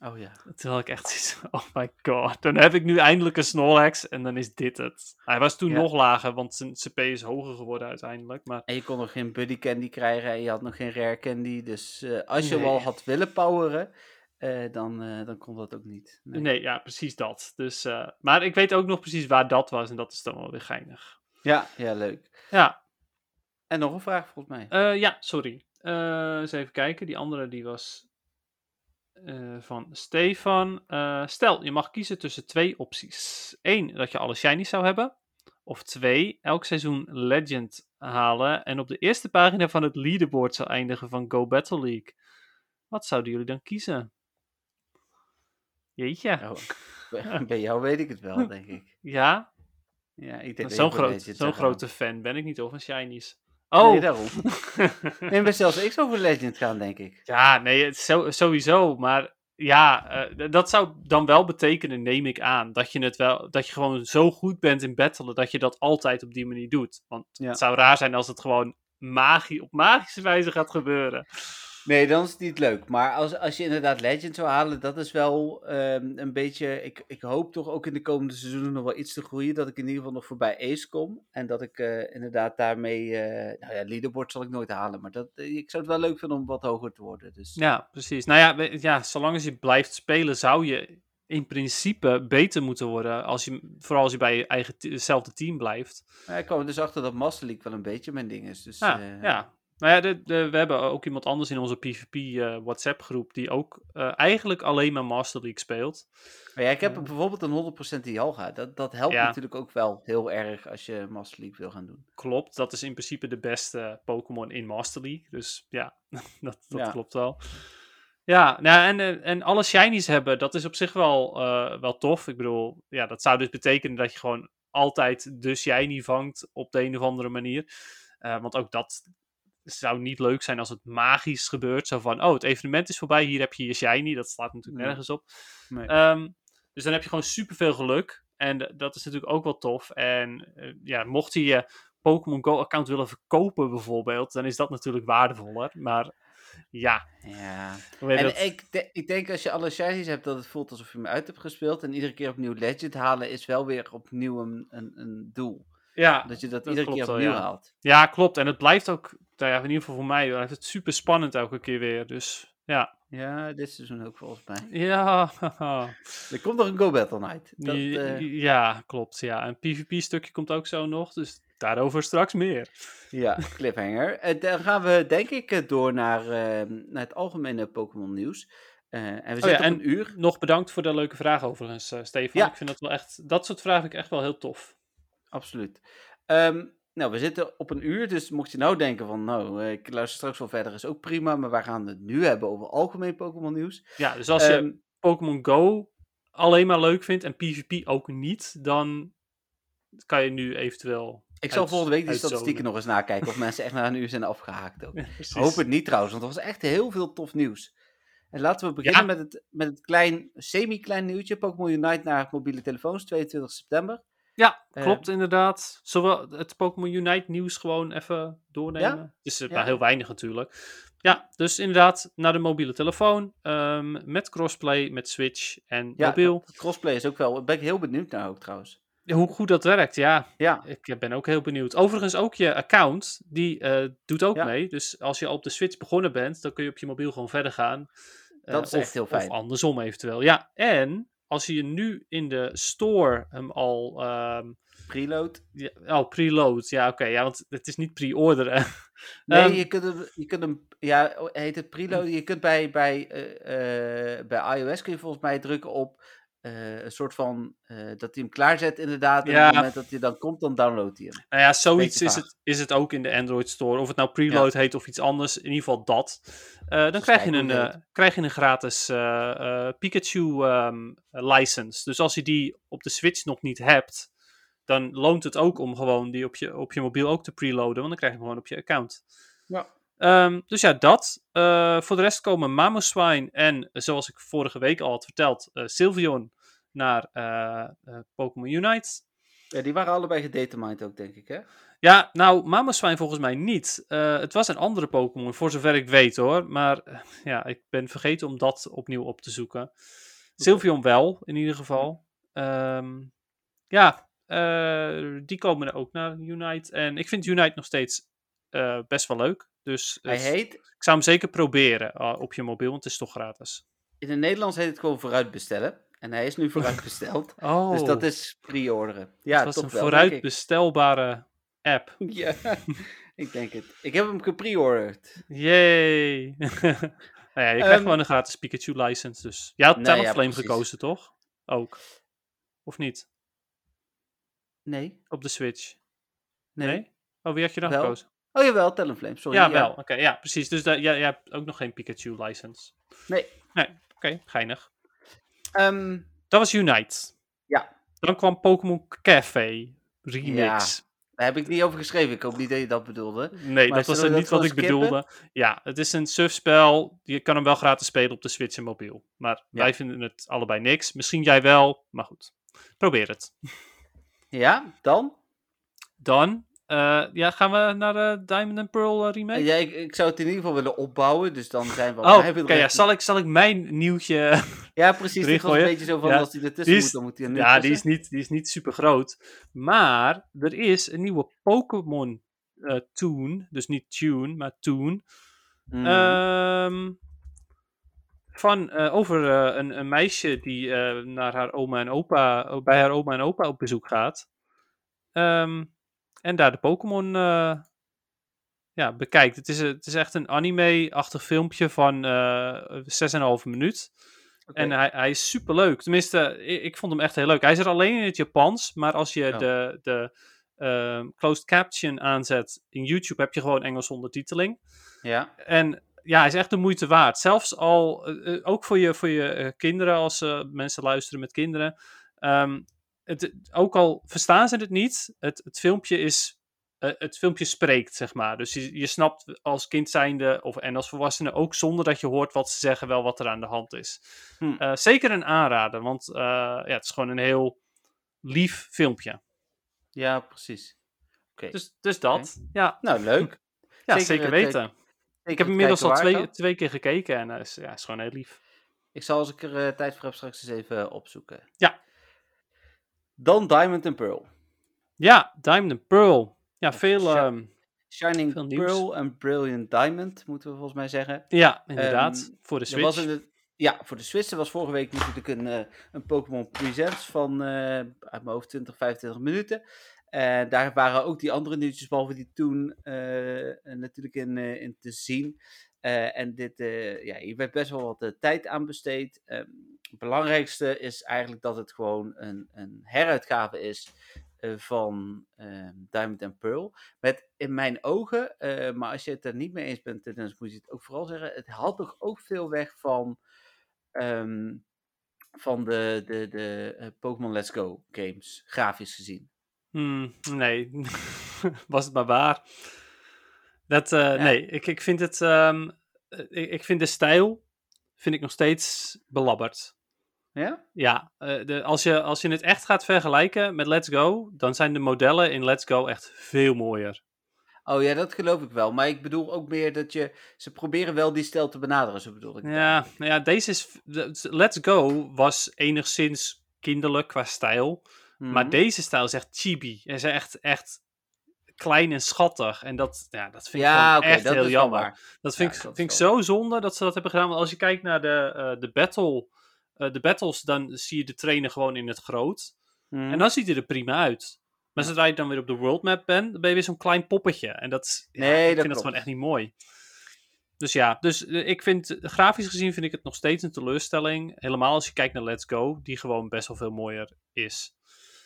Oh ja. Had ik echt zoiets oh my god. Dan heb ik nu eindelijk een Snorlax en dan is dit het. Hij was toen Ja. nog lager, want zijn CP is hoger geworden uiteindelijk. Maar En je kon nog geen buddy candy krijgen en je had nog geen rare candy. Dus eh, als je hem Nee. al had willen poweren, eh, dan, eh, dan kon dat ook niet. Nee. nee, ja, precies dat. Dus, maar ik weet ook nog precies waar dat was en dat is dan wel weer geinig. Ja, ja, leuk. Ja, En nog een vraag volgens mij. ja, sorry. Eens even kijken. Die andere die was eh, van Stefan. Eh, stel, je mag kiezen tussen twee opties. Eén, dat je alle shinies zou hebben. Of twee, elk seizoen Legend halen en op de eerste pagina van het leaderboard zou eindigen van Go Battle League. Wat zouden jullie dan kiezen? Jeetje. <laughs> Bij- jou weet ik het wel, denk ik. Ja, Ja, ik denk zo'n groot, grote fan ben ik niet hoor, van shinies. Nee, Oh, daarom. <laughs> Nee, maar zelfs ik zou voor Legend gaan, denk ik. Ja, nee, het is zo, sowieso. Maar ja, eh, dat zou dan wel betekenen, neem ik aan, dat je, het wel, dat je gewoon zo goed bent in battelen dat je dat altijd op die manier doet. Want Ja. het zou raar zijn als het gewoon magie, op magische wijze gaat gebeuren. Nee, dan is het niet leuk. Maar als, als je inderdaad Legend zou halen, dat is wel ehm, een beetje... Ik, ik hoop toch ook in de komende seizoenen nog wel iets te groeien. Dat ik in ieder geval nog voorbij Ace kom. En dat ik eh, inderdaad daarmee... eh nou ja, leaderboard zal ik nooit halen. Maar dat, eh, ik zou het wel leuk vinden om wat hoger te worden. Dus Ja, precies. Nou ja, ja, zolang als je blijft spelen, zou je in principe beter moeten worden. Als je, vooral als je bij je eigen hetzelfde team blijft. Ja, ik kwam er dus achter dat Master League wel een beetje mijn ding is. Dus, Ja, ja. Nou ja, de, de- we hebben ook iemand anders in onze PvP eh, WhatsApp groep die ook eh, eigenlijk alleen maar Master League speelt. Maar ja, ik heb Ja. bijvoorbeeld een 100% Dialga. Dat, dat helpt Ja. natuurlijk ook wel heel erg als je Master League wil gaan doen. Klopt, dat is in principe de beste Pokémon in Master League. Dus ja, <laughs> dat, dat Ja. klopt wel. Ja, nou, en, eh, en alle shinies hebben, dat is op zich wel, eh, wel tof. Ik bedoel, ja, dat zou dus betekenen dat je gewoon altijd de shiny vangt op de een of andere manier. Eh, want ook dat zou niet leuk zijn als het magisch gebeurt. Zo van, oh, het evenement is voorbij, hier heb je je shiny. Dat slaat natuurlijk Nee. nergens op. Nee. Ehm, dus dan heb je gewoon superveel geluk. En dat is natuurlijk ook wel tof. En eh, ja, mocht je je Pokémon Go-account willen verkopen bijvoorbeeld, dan is dat natuurlijk waardevoller. Maar ja, Ja. En dat? ik, de- ik denk als je alle shinies hebt, dat het voelt alsof je hem uit hebt gespeeld. En iedere keer opnieuw Legend halen is wel weer opnieuw een, een, een doel. ja, Dat je dat, dat iedere keer klopt opnieuw ja. haalt. ja, klopt. En het blijft ook, nou ja, in ieder geval voor mij, blijft het super spannend elke keer weer. Dus ja, Ja, dit seizoen ook volgens mij. ja, <laughs> Er komt nog een Go Battle Night. Dat, Die- eh, ja, klopt. Ja, een PvP-stukje komt ook zo nog, dus daarover straks meer. Ja, <laughs> cliffhanger. Eh, dan gaan we denk ik eh, door naar, eh, naar het algemene Pokémon nieuws. En we zitten ja, op en- een uur. Nog bedankt voor de leuke vraag overigens, Stefan. Ja. Ik vind dat wel echt, dat soort vragen vind ik echt wel heel tof. Absoluut. Ehm, nou, we zitten op een uur, dus mocht je nou denken van, nou, eh, ik luister straks wel verder, is ook prima. Maar wij gaan het nu hebben over algemeen Pokémon nieuws. Ja, dus als je Ehm, Pokémon Go alleen maar leuk vindt en PvP ook niet, dan kan je nu eventueel. ik zal volgende week die statistieken nog eens nakijken of mensen echt na een uur zijn afgehaakt ook. <laughs> Ja, hoop het niet trouwens, want er was echt heel veel tof nieuws. En laten we beginnen Ja. met het, met het klein, semi-klein nieuwtje. Pokémon Unite naar mobiele telefoons, 22 september. Ja, Eh, klopt inderdaad. Zowel het Pokémon Unite nieuws gewoon even doornemen. Ja? Het is eh, Ja. heel weinig natuurlijk. Ja, dus inderdaad naar de mobiele telefoon. ehm, met crossplay, met Switch en Ja, mobiel. dat crossplay is ook wel, daar ben ik heel benieuwd naar ook trouwens. Hoe goed dat werkt, ja. Ja, Ik ben ook heel benieuwd. Overigens ook je account, die eh, doet ook Ja. mee. Dus als je op de Switch begonnen bent, dan kun je op je mobiel gewoon verder gaan. Eh, Dat is of, echt heel fijn. Of andersom eventueel. Ja, en als je nu in de store hem al... ehm preload. ja, oh, preload. Ja, oké. ja, want het is niet pre-orderen. Nee, Ehm, je kunt hem, je kunt hem, ja, heet het preload. Je kunt bij, bij, eh, eh, bij iOS kun je volgens mij drukken op eh, een soort van, eh, dat hij hem klaarzet inderdaad. En Ja. op het moment dat hij dan komt, dan downloadt hij hem. Nou ja, zoiets is het, is het ook in de Android Store. Of het nou preload heet of iets anders. In ieder geval dat. Eh, dan krijg je, een, eh, krijg je een gratis eh, eh, Pikachu ehm, license. Dus als je die op de Switch nog niet hebt, dan loont het ook om gewoon die op je, op je mobiel ook te preloaden. Want dan krijg je hem gewoon op je account. Ja. Ehm, dus ja, dat. Eh, voor de rest komen Mamoswine en, zoals ik vorige week al had verteld, eh Sylveon naar eh, Pokémon Unite. Ja, die waren allebei gedetermined ook, denk ik, hè? Ja, nou, Mamoswine volgens mij niet. Het was een andere Pokémon, voor zover ik weet hoor. Maar ja, ik ben vergeten om dat opnieuw op te zoeken. Sylveon wel, in ieder geval. Ehm, ja, die komen er ook naar Unite. En ik vind Unite nog steeds best wel leuk. Dus Hij het- heet, ik zou hem zeker proberen eh, op je mobiel, want het is toch gratis. in het Nederlands heet het gewoon vooruit bestellen. En hij is nu <laughs> vooruit besteld. Oh, Dus dat is pre-orderen. Ja, het was toch een wel, vooruit denk ik. bestelbare app. <laughs> Ja, ik denk het. Ik heb hem gepreorderd. Yay! <laughs> nou ja, je krijgt Ehm, gewoon een gratis Pikachu license. Dus jij had nee, Talonflame ja, precies. gekozen, toch? Ook. Of niet? Nee, Op de Switch. nee. Nee? Oh, wie had je dan Wel. gekozen? Oh jawel, Talonflame, sorry. ja, wel. Oké, ja, precies. Dus jij, jij hebt ook nog geen Pikachu license. Nee. Nee, oké, geinig. Ehm, Dat was Unite. Ja. Dan kwam Pokémon Café Remix. daar heb ik niet over geschreven. Ik hoop niet dat je dat bedoelde. Nee, Maar dat was niet wat ik skippen? bedoelde. Ja, het is een surfspel. Je kan hem wel gratis spelen op de Switch en mobiel. Maar Ja. wij vinden het allebei niks. Misschien jij wel, maar goed. Probeer het. Ja, dan? Dan eh, ja, gaan we naar de Diamond and Pearl eh, remake. Ja, ik, ik zou het in ieder geval willen opbouwen. Dus dan zijn we oh, oké. ja, zal, ik, zal ik mijn nieuwtje... <laughs> Ja, precies. Dit was een beetje zo van, Ja, als hij ertussen die is- moet, dan moet hij er ja, die is, niet, die is niet super groot. Maar er is een nieuwe Pokémon eh Toon. Dus niet Tune, maar Toon. Mm. Ehm, van, eh, over eh, een, een meisje die eh, naar haar oma en opa, bij haar oma en opa op bezoek gaat. Ehm, en daar de Pokémon eh, ja, bekijkt. Het is, het is echt een anime-achtig filmpje van eh 6,5 minuut. En hij, hij is super leuk. Tenminste, ik, ik vond hem echt heel leuk. Hij is er alleen in het Japans, maar als je de, de ehm, closed caption aanzet in YouTube, heb je gewoon Engels ondertiteling. Ja, En ja, hij is echt de moeite waard. Zelfs al, eh, ook voor je, voor je kinderen, als mensen luisteren met kinderen. Ehm, het, ook al verstaan ze het niet, het, het filmpje is. eh, het filmpje spreekt, zeg maar. Dus je, je snapt als kind zijnde, of, en als volwassene ook zonder dat je hoort wat ze zeggen, wel wat er aan de hand is. Hm. Eh, zeker een aanrader, want eh, ja, het is gewoon een heel lief filmpje. ja precies. Dus, dus dat, ja, Nou, leuk. <laughs> ja zeker weten. Zeker Ik heb inmiddels al twee, dan. twee keer gekeken en is, ja, is gewoon heel lief. Ik zal als ik er tijd voor heb straks eens even opzoeken. Ja. Dan Diamond and Pearl. Ja, Diamond and Pearl. Ja, veel. Ehm, Shining Veel. Pearl en Brilliant Diamond, moeten we volgens mij zeggen. ja, inderdaad. Ehm, voor de Er Switch. was in de, ja, voor de Switch er was vorige week natuurlijk een, eh, een Pokémon Presents van eh, uit mijn hoofd 20, 25 minuten. En daar waren ook die andere nieuwtjes, behalve die toen, eh, natuurlijk in, in te zien. En dit, ja, hier werd best wel wat tijd aan besteed. Ehm, belangrijkste is eigenlijk dat het gewoon een, een heruitgave is eh, van ehm, Diamond and Pearl. Met in mijn ogen, eh, maar als je het er niet mee eens bent, dan moet je het ook vooral zeggen. Het had toch ook veel weg van, ehm, van de, de, de eh, Pokémon Let's Go games, grafisch gezien. Hmm, nee, <laughs> was het maar waar. Dat, Nee, ik, ik vind het. ehm, eh, ik, ik vind de stijl. Vind ik nog steeds belabberd. Ja? Ja, eh, de, als, je, als je het echt gaat vergelijken met Let's Go. dan zijn de modellen in Let's Go echt veel mooier. Oh ja, dat geloof ik wel. Maar ik bedoel ook meer dat je. Ze proberen wel die stijl te benaderen, zo bedoel ik. Ja, nou ja, deze is. Let's Go was enigszins kinderlijk qua stijl. Maar Mhm. deze stijl is echt chibi. Hij is echt, echt klein en schattig. En dat, ja, dat vind ik Ja, echt dat heel jammer. Dat vind, Ja, ik, dat vind ik zo zonde dat ze dat hebben gedaan. Want als je kijkt naar de, eh, de battle, eh, de battles, dan zie je de trainer gewoon in het groot. En dan ziet hij er prima uit. Maar zodra je dan weer op de world map bent, dan ben je weer zo'n klein poppetje. En dat ja, Nee, ik dat vind dat gewoon echt niet mooi. dus ja, dus eh, ik vind, grafisch gezien vind ik het nog steeds een teleurstelling. Helemaal als je kijkt naar Let's Go, die gewoon best wel veel mooier is.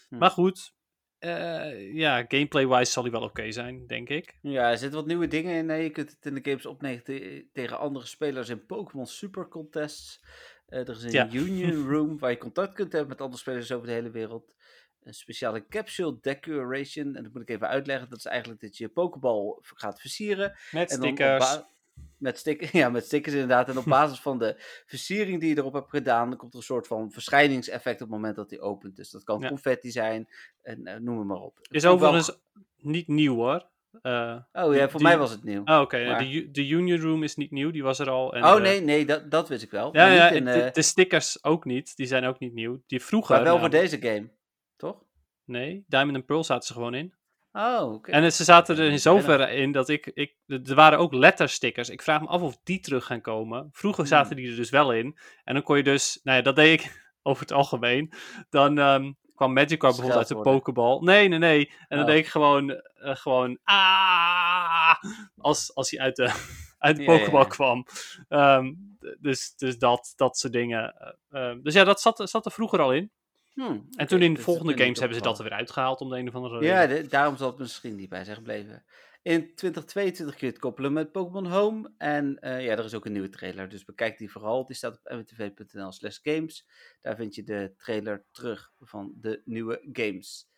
Hm. Maar goed, eh, ja, gameplay-wise zal hij wel oké zijn, denk ik. Ja, er zitten wat nieuwe dingen in. Nee, je kunt het in de games opnemen te- tegen andere spelers in Pokémon Super Contests. Eh, er is een Ja. Union <laughs> Room waar je contact kunt hebben met andere spelers over de hele wereld. Een speciale capsule decoration. En dat moet ik even uitleggen. Dat is eigenlijk dat je je Pokéball gaat versieren. Met En stickers. Met, stick <laughs> ja, met stickers inderdaad. En op basis van de versiering die je erop hebt gedaan, dan komt er een soort van verschijningseffect op het moment dat hij opent. Dus dat kan Ja. confetti zijn en eh, noem het maar op. Is ik wel- overigens niet nieuw hoor. Eh, Oh ja, voor die- mij was het nieuw. oh, oké, Maar- de, de Union Room is niet nieuw, die was er al. En oh de- nee, nee, dat, dat wist ik wel. Ja, ja, in, de, eh, de stickers ook niet, die zijn ook niet nieuw. Die vroeger. maar wel voor deze game, toch? Nee, Diamond and Pearl zaten ze gewoon in. Oh, oké. En ze zaten er in zoverre in dat ik, ik. Er waren ook letterstickers. Ik vraag me af of die terug gaan komen. Vroeger Hmm. zaten die er dus wel in. En dan kon je dus. Nou ja, dat deed ik <laughs> over het algemeen. Dan ehm, kwam Magikarp bijvoorbeeld uit de. Pokéball. Nee, nee, nee. En dan Oh. deed ik gewoon. eh, gewoon. Ah! Als, als hij uit de, <laughs> uit de ja. kwam. Ehm, dus dus dat, dat soort dingen. Eh, ehm, dus ja, dat zat, zat er vroeger al in. Hmm, En toen in de volgende games hebben ze dat er weer uitgehaald om de een of andere reden. Ja, de- daarom zal het misschien niet bij zijn gebleven. In 2022 kun je het koppelen met Pokémon Home. En eh, ja, er is ook een nieuwe trailer. Dus bekijk die vooral. Die staat op mwtv.nl slash games. Daar vind je de trailer terug van de nieuwe games.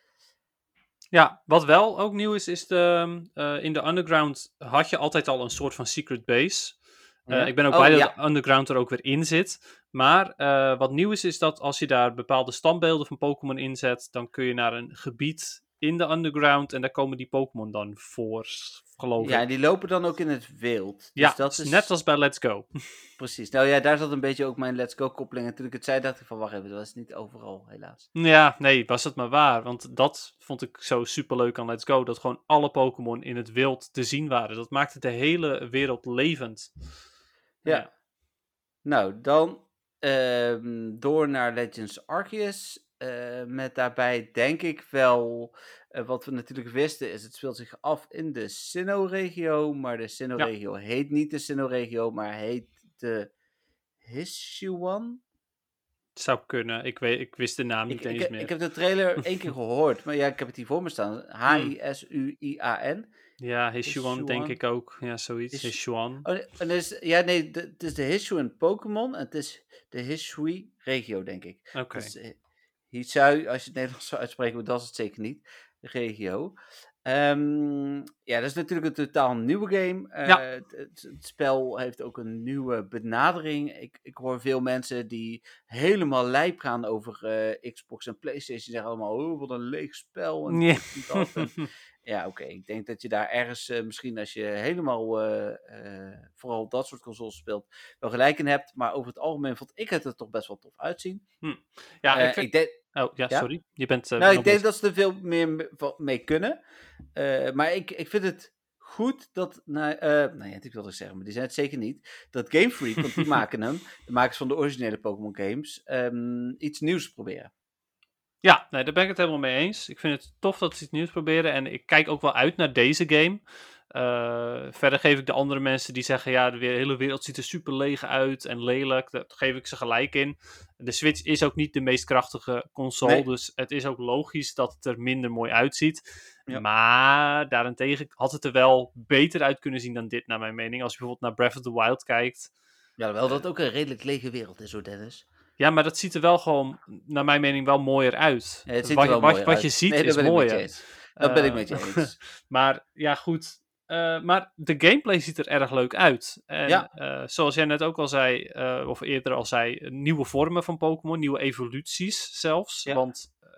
Ja, wat wel ook nieuw is, is de, eh, in de Underground had je altijd al een soort van secret base. Eh, Ja? Ik ben ook Oh, blij dat ja. Underground er ook weer in zit. Maar eh, wat nieuw is, is dat als je daar bepaalde standbeelden van Pokémon inzet, dan kun je naar een gebied in de Underground en daar komen die Pokémon dan voor, geloof Ja, en ik. die lopen dan ook in het wild. Dus Ja, dat is net als bij Let's Go. <laughs> Precies. Nou ja, daar zat een beetje ook mijn Let's Go koppeling. En toen ik het zei, dacht ik van, wacht even, dat was niet overal, helaas. Ja, nee, was het maar waar. Want dat vond ik zo super leuk aan Let's Go. Dat gewoon alle Pokémon in het wild te zien waren. Dat maakte de hele wereld levend. Ja. Nou, dan ehm, door naar Legends Arceus. eh, met daarbij denk ik wel, eh, wat we natuurlijk wisten, is het speelt zich af in de Sinnoh-regio. Maar de Sinnoh-regio heet niet de Sinnoh-regio, maar heet de Hishuan. Het zou kunnen. Ik, weet, ik wist de naam niet Ik, eens ik, meer. ik heb de trailer één keer <laughs> gehoord, maar ja, ik heb het hier voor me staan. H-I-S-U-I-A-n. Ja, Hishuan denk ik ook. Ja, zoiets. Hish- Hishuan. Oh, en is, ja, nee, het is de Hishuan Pokémon en het is de Hishui-regio, denk ik. Oké. Dus, eh, Hisui, als je het Nederlands zou uitspreken, maar dat is het zeker niet. Regio. Ehm, ja, dat is natuurlijk een totaal nieuwe game. Eh, Ja. het, spel heeft ook een nieuwe benadering. Ik, ik hoor veel mensen die helemaal lijp gaan over eh, Xbox en PlayStation. Die zeggen allemaal, oh, wat een leeg spel. En Ja. En- <laughs> ja, oké. Ik denk dat je daar ergens, eh, misschien als je helemaal eh, eh, vooral dat soort consoles speelt, wel gelijk in hebt. Maar over het algemeen vond ik het er toch best wel tof uitzien. Ja, Eh, ik vind... ik denk, Oh, ja, ja? sorry. Je bent... nou, ik denk dat ze er veel meer mee kunnen. Maar ik, ik vind het goed dat, nou, eh nou ja, ik wilde zeggen, maar die zijn het zeker niet. Dat Game Freak, want die <laughs> maken hem, de makers van de originele Pokémon games, ehm, iets nieuws proberen. Ja, nee, daar ben ik het helemaal mee eens. Ik vind het tof dat ze iets nieuws proberen. En ik kijk ook wel uit naar deze game. Eh, verder geef ik de andere mensen die zeggen: ja, de hele wereld ziet er super leeg uit en lelijk. Daar geef ik ze gelijk in. De Switch is ook niet de meest krachtige console. Nee. Dus het is ook logisch dat het er minder mooi uitziet. Ja. Maar daarentegen had het er wel beter uit kunnen zien dan dit, naar mijn mening. Als je bijvoorbeeld naar Breath of the Wild kijkt. Ja, wel dat het ook een redelijk lege wereld is hoor, Dennis. Ja, maar dat ziet er wel gewoon, naar mijn mening, wel mooier uit. Ja, het ziet wat, er wel wat, mooier wat uit. je ziet Nee, is mooier. Dat ben ik Eh, met je eens. <laughs> Maar ja, goed. Eh, maar de gameplay ziet er erg leuk uit. En Ja. eh, zoals jij net ook al zei, eh, of eerder al zei, nieuwe vormen van Pokémon, nieuwe evoluties zelfs. Ja. Want eh,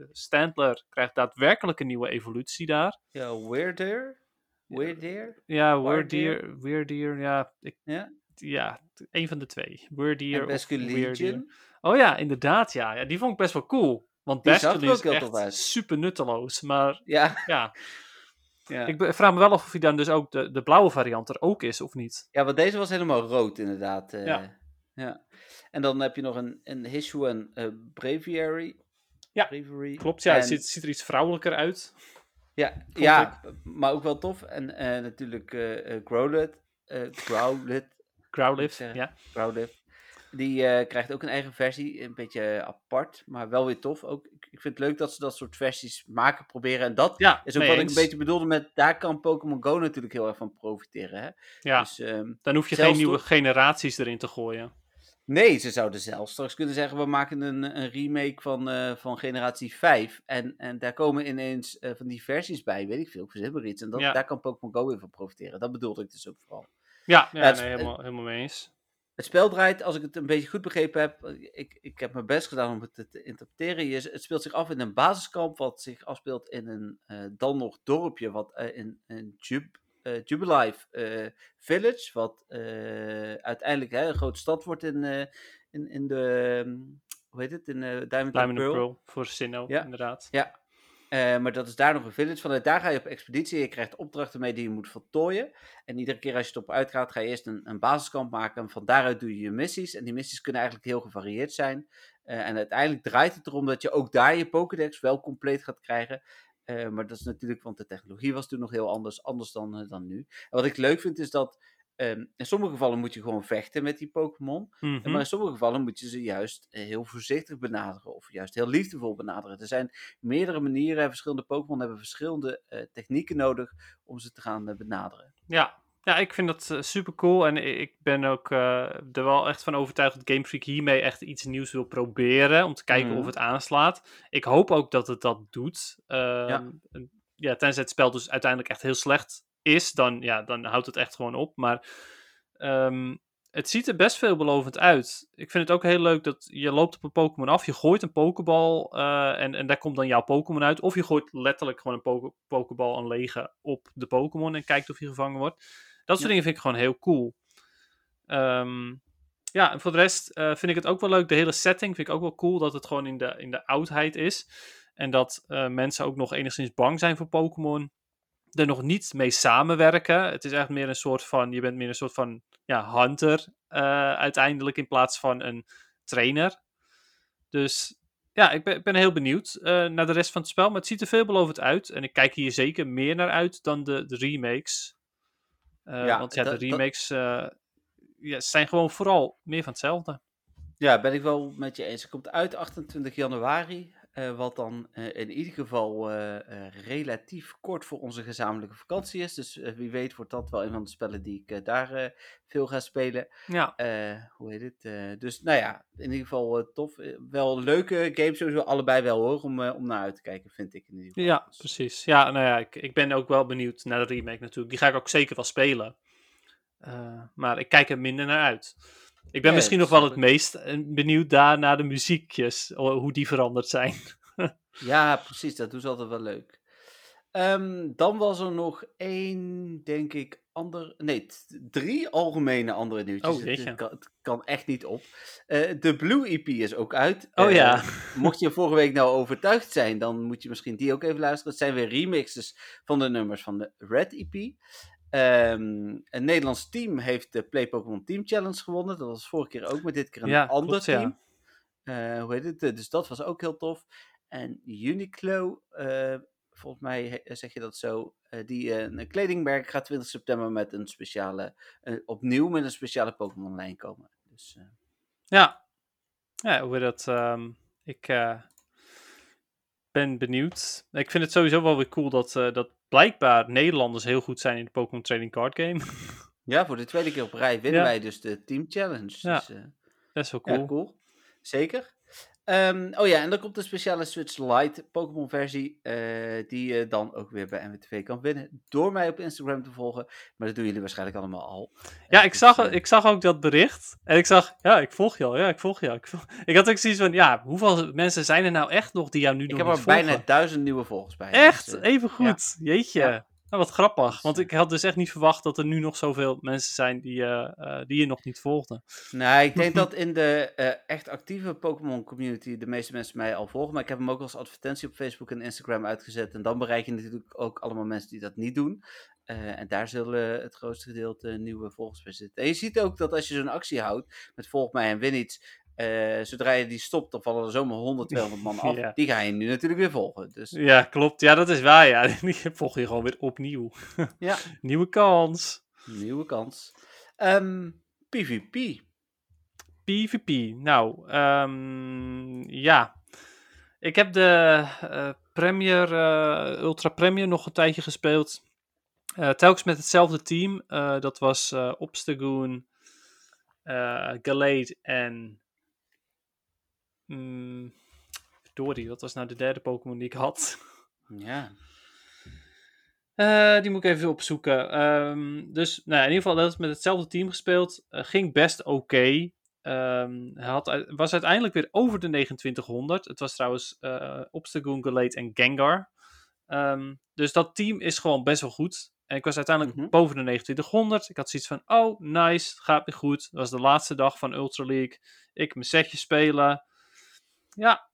eh, Stantler krijgt daadwerkelijk een nieuwe evolutie daar. Ja, Weirder? Weirder? Ja? Weirdeer, Weirdeer, ja, ik, Ja. Ja, een van de twee. Weirdeer En of? Oh ja, inderdaad, ja. ja. Die vond ik best wel cool. Want Die Basculin is echt super nutteloos. Maar Ja. ja, <laughs> Ja. ik vraag me wel af of hij dan dus ook de, de blauwe variant er ook is of niet. ja, want deze was helemaal rood inderdaad. eh, Ja. ja. En dan heb je nog een, een Hishuan eh Braviary. Ja, Braviary. Klopt, ja. Het En- ziet, ziet er iets vrouwelijker uit. Ja, ja maar ook wel tof. En eh, natuurlijk Growlithe. eh Growlithe, zeggen. ja. Die eh, krijgt ook een eigen versie, een beetje apart, maar wel weer tof. Ook, ik, vind het leuk dat ze dat soort versies maken, proberen. En dat Ja, is ook wat ik een beetje bedoelde met, daar kan Pokémon Go natuurlijk heel erg van profiteren. Hè? Ja, Dus, ehm, dan hoef je geen nieuwe toch- generaties erin te gooien. Nee, ze zouden zelfs straks kunnen zeggen: we maken een, een remake van, eh, van generatie 5. En, en daar komen ineens eh, van die versies bij, weet ik veel, iets. En dat, Ja. daar kan Pokémon Go weer van profiteren. Dat bedoelde ik dus ook vooral. Ja, ja, Ja, het- nee, helemaal, helemaal mee eens. Het spel draait, als ik het een beetje goed begrepen heb, ik, ik heb mijn best gedaan om het te, te interpreteren. Je, het speelt zich af in een basiskamp, wat zich afspeelt in een eh, dan nog dorpje, wat eh, in een Jub, eh, Jubilife Village, wat uiteindelijk hè, een grote stad wordt in, in, in de, ehm, hoe heet het, in Diamond, Diamond. Pearl voor Sinnoh, Ja. inderdaad. Ja, eh, maar dat is daar nog een village. Vanuit daar ga je op expeditie. Je krijgt opdrachten mee die je moet voltooien. En iedere keer als je het op uitgaat, ga je eerst een, een basiskamp maken. En van daaruit doe je je missies. En die missies kunnen eigenlijk heel gevarieerd zijn. Eh, en uiteindelijk draait het erom dat je ook daar je Pokédex wel compleet gaat krijgen. Eh, maar dat is natuurlijk, want de technologie was toen nog heel anders, anders dan, dan nu. En wat ik leuk vind is dat ehm, in sommige gevallen moet je gewoon vechten met die Pokémon. Mhm. Maar in sommige gevallen moet je ze juist eh, heel voorzichtig benaderen of juist heel liefdevol benaderen. Er zijn meerdere manieren, en verschillende Pokémon hebben verschillende eh, technieken nodig om ze te gaan eh, benaderen. Ja. ja, ik vind dat super cool. En ik ben ook er wel echt van overtuigd dat Game Freak hiermee echt iets nieuws wil proberen. Om te kijken Mhm. of het aanslaat. Ik hoop ook dat het dat doet. Ehm, ja, tenzij het spel dus uiteindelijk echt heel slecht is, dan, ja, dan houdt het echt gewoon op. Maar ehm, het ziet er best veelbelovend uit. Ik vind het ook heel leuk dat je loopt op een Pokémon af, je gooit een Pokébal eh, en, en daar komt dan jouw Pokémon uit. Of je gooit letterlijk gewoon een Poké- Pokébal, een lege, op de Pokémon en kijkt of hij gevangen wordt. Dat soort Ja. dingen vind ik gewoon heel cool. Ehm, ja, en voor de rest eh, vind ik het ook wel leuk. De hele setting vind ik ook wel cool dat het gewoon in de, in de oudheid is. En dat eh, mensen ook nog enigszins bang zijn voor Pokémon. Er nog niet mee samenwerken. Het is echt meer een soort van. Je bent meer een soort van ja, hunter eh, uiteindelijk in plaats van een trainer. Dus ja, ik ben, ik ben heel benieuwd eh, naar de rest van het spel. Maar het ziet er veelbelovend uit. En ik kijk hier zeker meer naar uit dan de, de remakes. Eh, Ja, want ja, de dat- remakes ja, zijn gewoon vooral meer van hetzelfde. Ja, ben ik wel met je eens. Het komt uit 28 januari, eh, wat dan eh, in ieder geval eh, relatief kort voor onze gezamenlijke vakantie is. Dus wie weet wordt dat wel een van de spellen die ik daar veel ga spelen. Ja, hoe heet het? Dus nou ja, in ieder geval tof. Wel leuke games sowieso, allebei wel hoor, om, om naar uit te kijken, vind ik in ieder geval. ja Dus- precies. Ja, nou ja, ik, ik ben ook wel benieuwd naar de remake natuurlijk. Die ga ik ook zeker wel spelen. Maar ik kijk er minder naar uit. Ik ben Ja, misschien nog wel het meest eh, benieuwd daar naar de muziekjes, hoe die veranderd zijn. <laughs> Ja, precies. Dat doen ze altijd wel leuk. Ehm, dan was er nog één, denk ik, ander... Nee, drie algemene andere nieuwtjes. Oh, het, kan, het kan echt niet op. Eh, de Blue EP is ook uit. Oh Eh, ja. <laughs> Mocht je vorige week nou overtuigd zijn, dan moet je misschien die ook even luisteren. Het zijn weer remixes van de nummers van de Red EP. Ehm, een Nederlands team heeft de Play Pokémon Team Challenge gewonnen. Dat was vorige keer ook, maar dit keer een Ja, ander klopt, ja. team. Eh, hoe heet het? Eh, Dus dat was ook heel tof. En Uniqlo, eh, volgens mij he- zeg je dat zo, eh, die eh, een kledingmerk gaat 20 september met een speciale, eh, opnieuw met een speciale Pokémon lijn komen. Dus eh, Ja, ja hoe heet dat? ehm, ik eh, ben benieuwd. Ik vind het sowieso wel weer cool dat, eh, dat blijkbaar Nederlanders heel goed zijn in de Pokémon Trading Card Game. <laughs> ja, voor de tweede keer op rij winnen Ja. wij dus de Team Challenge. Ja. Dus, eh, Best wel Ja, cool. cool. Zeker. Ehm, oh ja, en dan komt een speciale Switch Lite Pokémon versie, eh, die je dan ook weer bij MWTV kan winnen. Door mij op Instagram te volgen, maar dat doen jullie waarschijnlijk allemaal al. Ja, Eh, ik dus, zag, eh, ik zag ook dat bericht. En ik zag, ja, ik volg je al. Ja, ik volg je al. Ik, volg- <laughs> ik had ook zoiets van, ja, hoeveel mensen zijn er nou echt nog die jou nu ik nog heb niet er bijna duizend nieuwe volgers bij. Echt? dus, eh, Even goed. Jeetje. Ja. Nou, wat grappig. Dus, Want eh, ik had dus echt niet verwacht dat er nu nog zoveel mensen zijn die, eh, die je nog niet volgden. Nou, ik denk <laughs> dat in de echt actieve Pokémon community de meeste mensen mij al volgen. Maar ik heb hem ook als advertentie op Facebook en Instagram uitgezet. En dan bereik je natuurlijk ook allemaal mensen die dat niet doen. En daar zullen het grootste gedeelte nieuwe volgers bij zitten. En je ziet ook dat als je zo'n actie houdt met volg mij en win iets. Eh, zodra je die stopt, dan vallen er zomaar 100, 200 man <laughs> af. Ja. Die ga je nu natuurlijk weer volgen. Dus Ja, klopt. Ja, dat is waar. Ja, <laughs> die volg je gewoon weer opnieuw. <laughs> ja, Nieuwe kans. Nieuwe kans. Ehm, PvP. PvP. Nou, ehm, ja. Ik heb de eh, Premier, eh, Ultra Premier nog een tijdje gespeeld. Telkens met hetzelfde team. Dat was Obstagoon, Gallade en... Mm, verdorie, wat was nou de derde Pokémon die ik had? Ja. Eh, die moet ik even opzoeken. Ehm, dus nou, ja, in ieder geval, dat is met hetzelfde team gespeeld. Eh, ging best oké. Ehm, hij had, was uiteindelijk weer over de 2900. Het was trouwens eh Obstagoon, Gallade en Gengar. Ehm, dus dat team is gewoon best wel goed. En ik was uiteindelijk Mhm. boven de 2900. Ik had zoiets van, oh, nice, gaat weer goed. Dat was de laatste dag van Ultra League. Ik mijn setje spelen. Ja,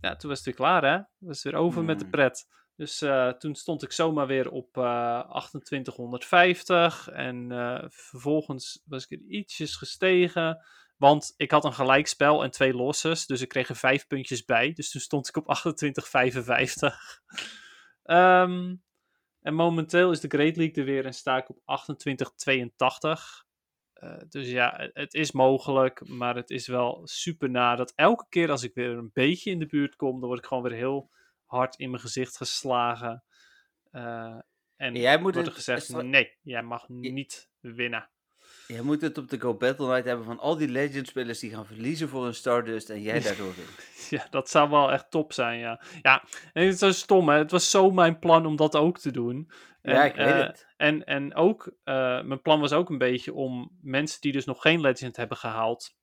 ja toen was het weer klaar, hè? Was het weer over met de Hmm. pret. Dus eh, toen stond ik zomaar weer op eh 2850. En eh, vervolgens was ik er ietsjes gestegen. Want ik had een gelijkspel en twee losses. Dus ik kreeg er vijf puntjes bij. Dus toen stond ik op 2855. <laughs> Ehm en momenteel is de Great League er weer en sta ik op 2882. Eh, dus ja, het is mogelijk, maar het is wel super na dat elke keer als ik weer een beetje in de buurt kom, dan word ik gewoon weer heel hard in mijn gezicht geslagen. Eh, en Jij moet wordt er gezegd, nee, jij mag niet winnen. Je moet het op de Go Battle Night hebben van al die Legend-spelers die gaan verliezen voor een Stardust en jij daardoor wint. <laughs> Ja, dat zou wel echt top zijn, ja. Ja, en het is zo stom, hè. Het was zo mijn plan om dat ook te doen. ja, ik weet eh, het. En, en ook, eh, mijn plan was ook een beetje om mensen die dus nog geen Legend hebben gehaald,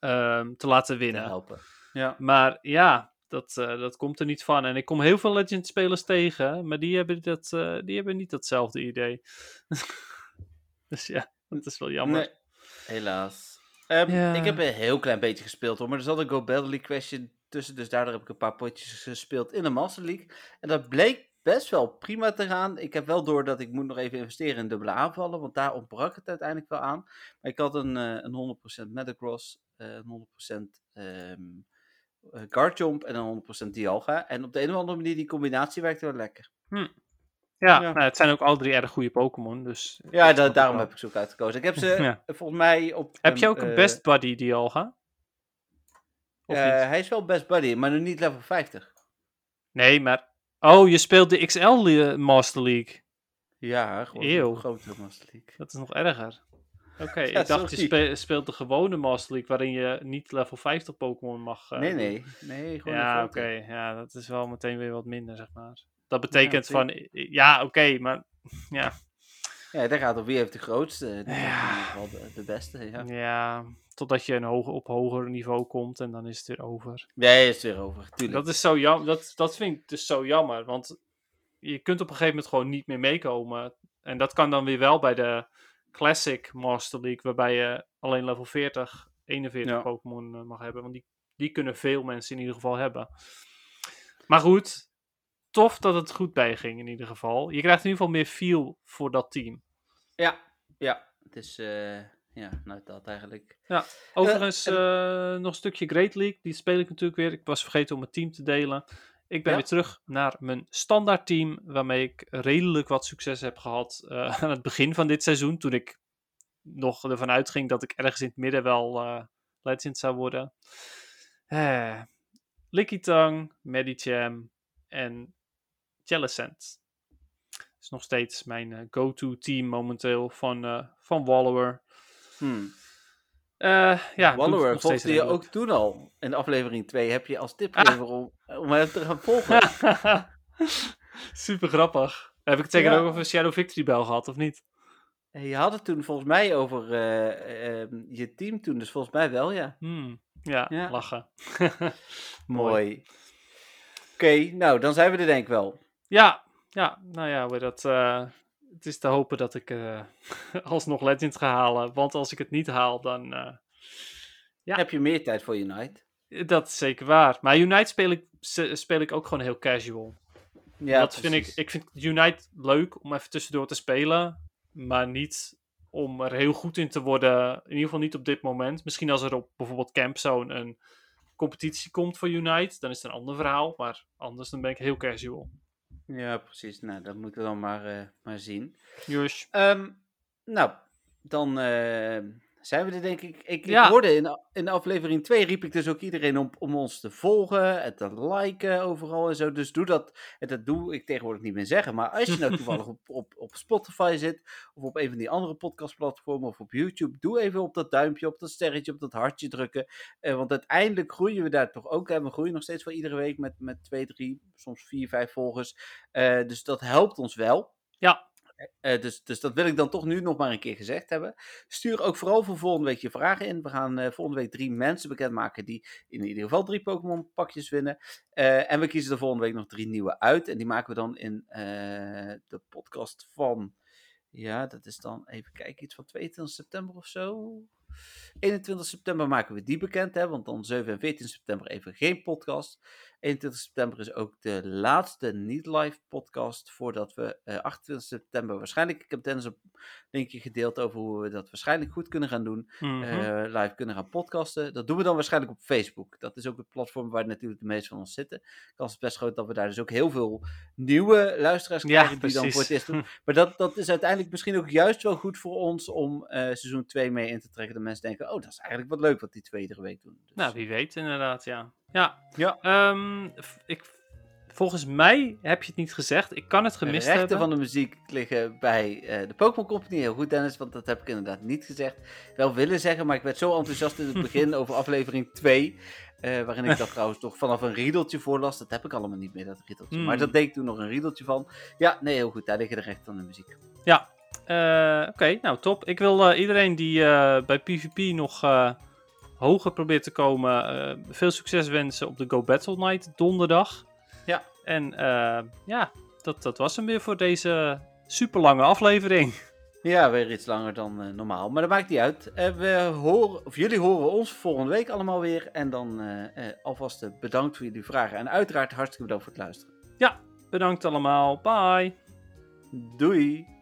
ehm, te laten Te winnen. helpen. Ja. Maar ja, dat, eh, dat komt er niet van. En ik kom heel veel Legend-spelers tegen, maar die hebben, dat, eh, die hebben niet datzelfde idee. <laughs> dus ja, dat is wel jammer. Nee, helaas. Ehm, Ja. Ik heb een heel klein beetje gespeeld hoor, maar er zat een Go Battle League question tussen, dus daardoor heb ik een paar potjes gespeeld in de Master League. En dat bleek best wel prima te gaan. Ik heb wel door dat ik moet nog even investeren in dubbele aanvallen, want daar ontbrak het uiteindelijk wel aan. Maar ik had een, eh, een 100% Metagross, eh, een 100% ehm eh, Guard Jump en een 100% Dialga. En op de een of andere manier, die combinatie werkte wel lekker. Ja, Ja. Nou, het zijn ook alle drie erg goede Pokémon, dus... Ja, da- daarom wel. heb ik ze ook uitgekozen. Ik heb ze <laughs> Ja. volgens mij op... Heb je ook een Best Buddy Dialga? Hij is wel best buddy, maar nog niet level 50. Nee, maar... Oh, je speelt de XL Le- Master League. Ja, gewoon Eeuw. een grote Master League. Dat is nog erger. Oké, <laughs> Ja, ik dacht je spe- speelt de gewone Master League, waarin je niet level 50 Pokémon mag... eh, nee, nee. Nee, gewoon Ja, oké. Ja, dat is wel meteen weer wat minder, zeg maar. Dat betekent van... Ja, oké, maar... <laughs> Ja, Ja, daar gaat op wie heeft de grootste. Ja. heeft in ieder geval de, de beste, ja. ja, totdat je een hoger, op hoger niveau komt en dan is het weer over. Nee, is het weer over, tuurlijk. Dat is zo jammer. Dat, dat vind ik dus zo jammer. Want je kunt op een gegeven moment gewoon niet meer meekomen. En dat kan dan weer wel bij de Classic Master League, waarbij je alleen level 40, 41 Ja. Pokémon eh, mag hebben. Want die, die kunnen veel mensen in ieder geval hebben. Maar goed, tof dat het goed bijging in ieder geval. Je krijgt in ieder geval meer feel voor dat team. Ja, ja. Het is, eh, ja, nou dat eigenlijk. Overigens, en- eh, nog een stukje Great League. Die speel ik natuurlijk weer. Ik was vergeten om mijn team te delen. Ik ben Ja. weer terug naar mijn standaard team. Waarmee ik redelijk wat succes heb gehad eh, <laughs> aan het begin van dit seizoen. Toen ik nog ervan uitging dat ik ergens in het midden wel eh, legend zou worden. Eh, Medicham en Jellicent. Is nog steeds mijn eh, go-to team momenteel van, eh, van Wallower. Hmm. Eh, ja, Wallower volgde je ook toen al. In aflevering 2 heb je als tip Ah. gegeven om, om hem te gaan volgen. <laughs> Super grappig. Heb ik het zeker Ja. ook over Shadow Victory Bell gehad, of niet? Je had het toen volgens mij over eh, ehm, je team toen, dus volgens mij wel, ja. Hmm, Ja, Ja. lachen. <laughs> Mooi. Oké, nou, dan zijn we er denk ik wel. Ja, ja, nou ja, hoor, dat, eh, het is te hopen dat ik eh, <laughs> alsnog Legend ga halen. Want als ik het niet haal, dan... eh, Ja. Heb je meer tijd voor Unite? dat is zeker waar. Maar Unite speel ik, speel ik ook gewoon heel casual. Ja, dat vind ik, ik vind Unite leuk om even tussendoor te spelen. Maar niet om er heel goed in te worden. In ieder geval niet op dit moment. Misschien als er op bijvoorbeeld Campzone een competitie komt voor Unite. Dan is het een ander verhaal. Maar anders dan ben ik heel casual. Ja, precies. Nou, dat moeten we dan maar, eh, maar zien. Jush. Ehm, Nou, dan eh, zijn we er denk ik. Ik, Ja. hoorde in, in aflevering 2 riep ik dus ook iedereen om, om ons te volgen en te liken overal en zo. Dus doe dat. En dat doe ik tegenwoordig niet meer zeggen. Maar als je nou <laughs> toevallig op, op, op Spotify zit of op een van die andere podcastplatformen of op YouTube, doe even op dat duimpje, op dat sterretje, op dat hartje drukken. Eh, want uiteindelijk groeien we daar toch ook. Hè? We groeien nog steeds wel iedere week met, met twee, drie, soms vier, vijf volgers. Eh, dus dat helpt ons wel. Ja. Eh, dus, dus dat wil ik dan toch nu nog maar een keer gezegd hebben. Stuur ook vooral voor volgende week je vragen in. We gaan eh, volgende week drie mensen bekendmaken die in ieder geval drie Pokémon pakjes winnen. Eh, en we kiezen er volgende week nog drie nieuwe uit. En die maken we dan in de podcast van. Ja, dat is dan even kijken, iets van 22 september of zo. 21 september maken we die bekend, hè, want dan 7 en 14 september even geen podcast. 21 september is ook de laatste niet-live podcast voordat we eh 28 september waarschijnlijk, ik heb Dennis een linkje gedeeld over hoe we dat waarschijnlijk goed kunnen gaan doen, Mhm. eh, live kunnen gaan podcasten. Dat doen we dan waarschijnlijk op Facebook. Dat is ook het platform waar natuurlijk de meeste van ons zitten. Kans is best groot dat we daar dus ook heel veel nieuwe luisteraars Ja, krijgen die dan voor het eerst doen. <laughs> Maar dat, dat is uiteindelijk misschien ook juist wel goed voor ons om eh, seizoen 2 mee in te trekken. Dat mensen denken, oh, dat is eigenlijk wat leuk wat die twee iedere week doen. Dus, Nou, wie weet inderdaad, ja. Ja, Ja. ehm, ik, volgens mij heb je het niet gezegd. Ik kan het de gemist rechten hebben. van de muziek liggen bij eh, de Pokémon Company. Heel goed, Dennis, want dat heb ik inderdaad niet gezegd. Wel willen zeggen, maar ik werd zo enthousiast in het <laughs> begin over aflevering 2. eh, waarin ik dat trouwens toch vanaf een riedeltje voorlas. Dat heb ik allemaal niet meer, dat riedeltje. Maar Hmm. dat deed ik toen nog een riedeltje van. Ja, nee, heel goed. Daar liggen de rechten van de muziek. Eh, Oké, nou top. Ik wil iedereen die bij PvP nog hoger probeert te komen, eh, veel succes wensen op de Go Battle Night donderdag. Ja. En eh, ja, dat, dat was hem weer voor deze super lange aflevering. Ja, weer iets langer dan eh, normaal. Maar dat maakt niet uit. We horen, of jullie horen ons volgende week allemaal weer. En dan eh, alvast bedankt voor jullie vragen. En uiteraard hartstikke bedankt voor het luisteren. Bedankt allemaal. Bye. Doei!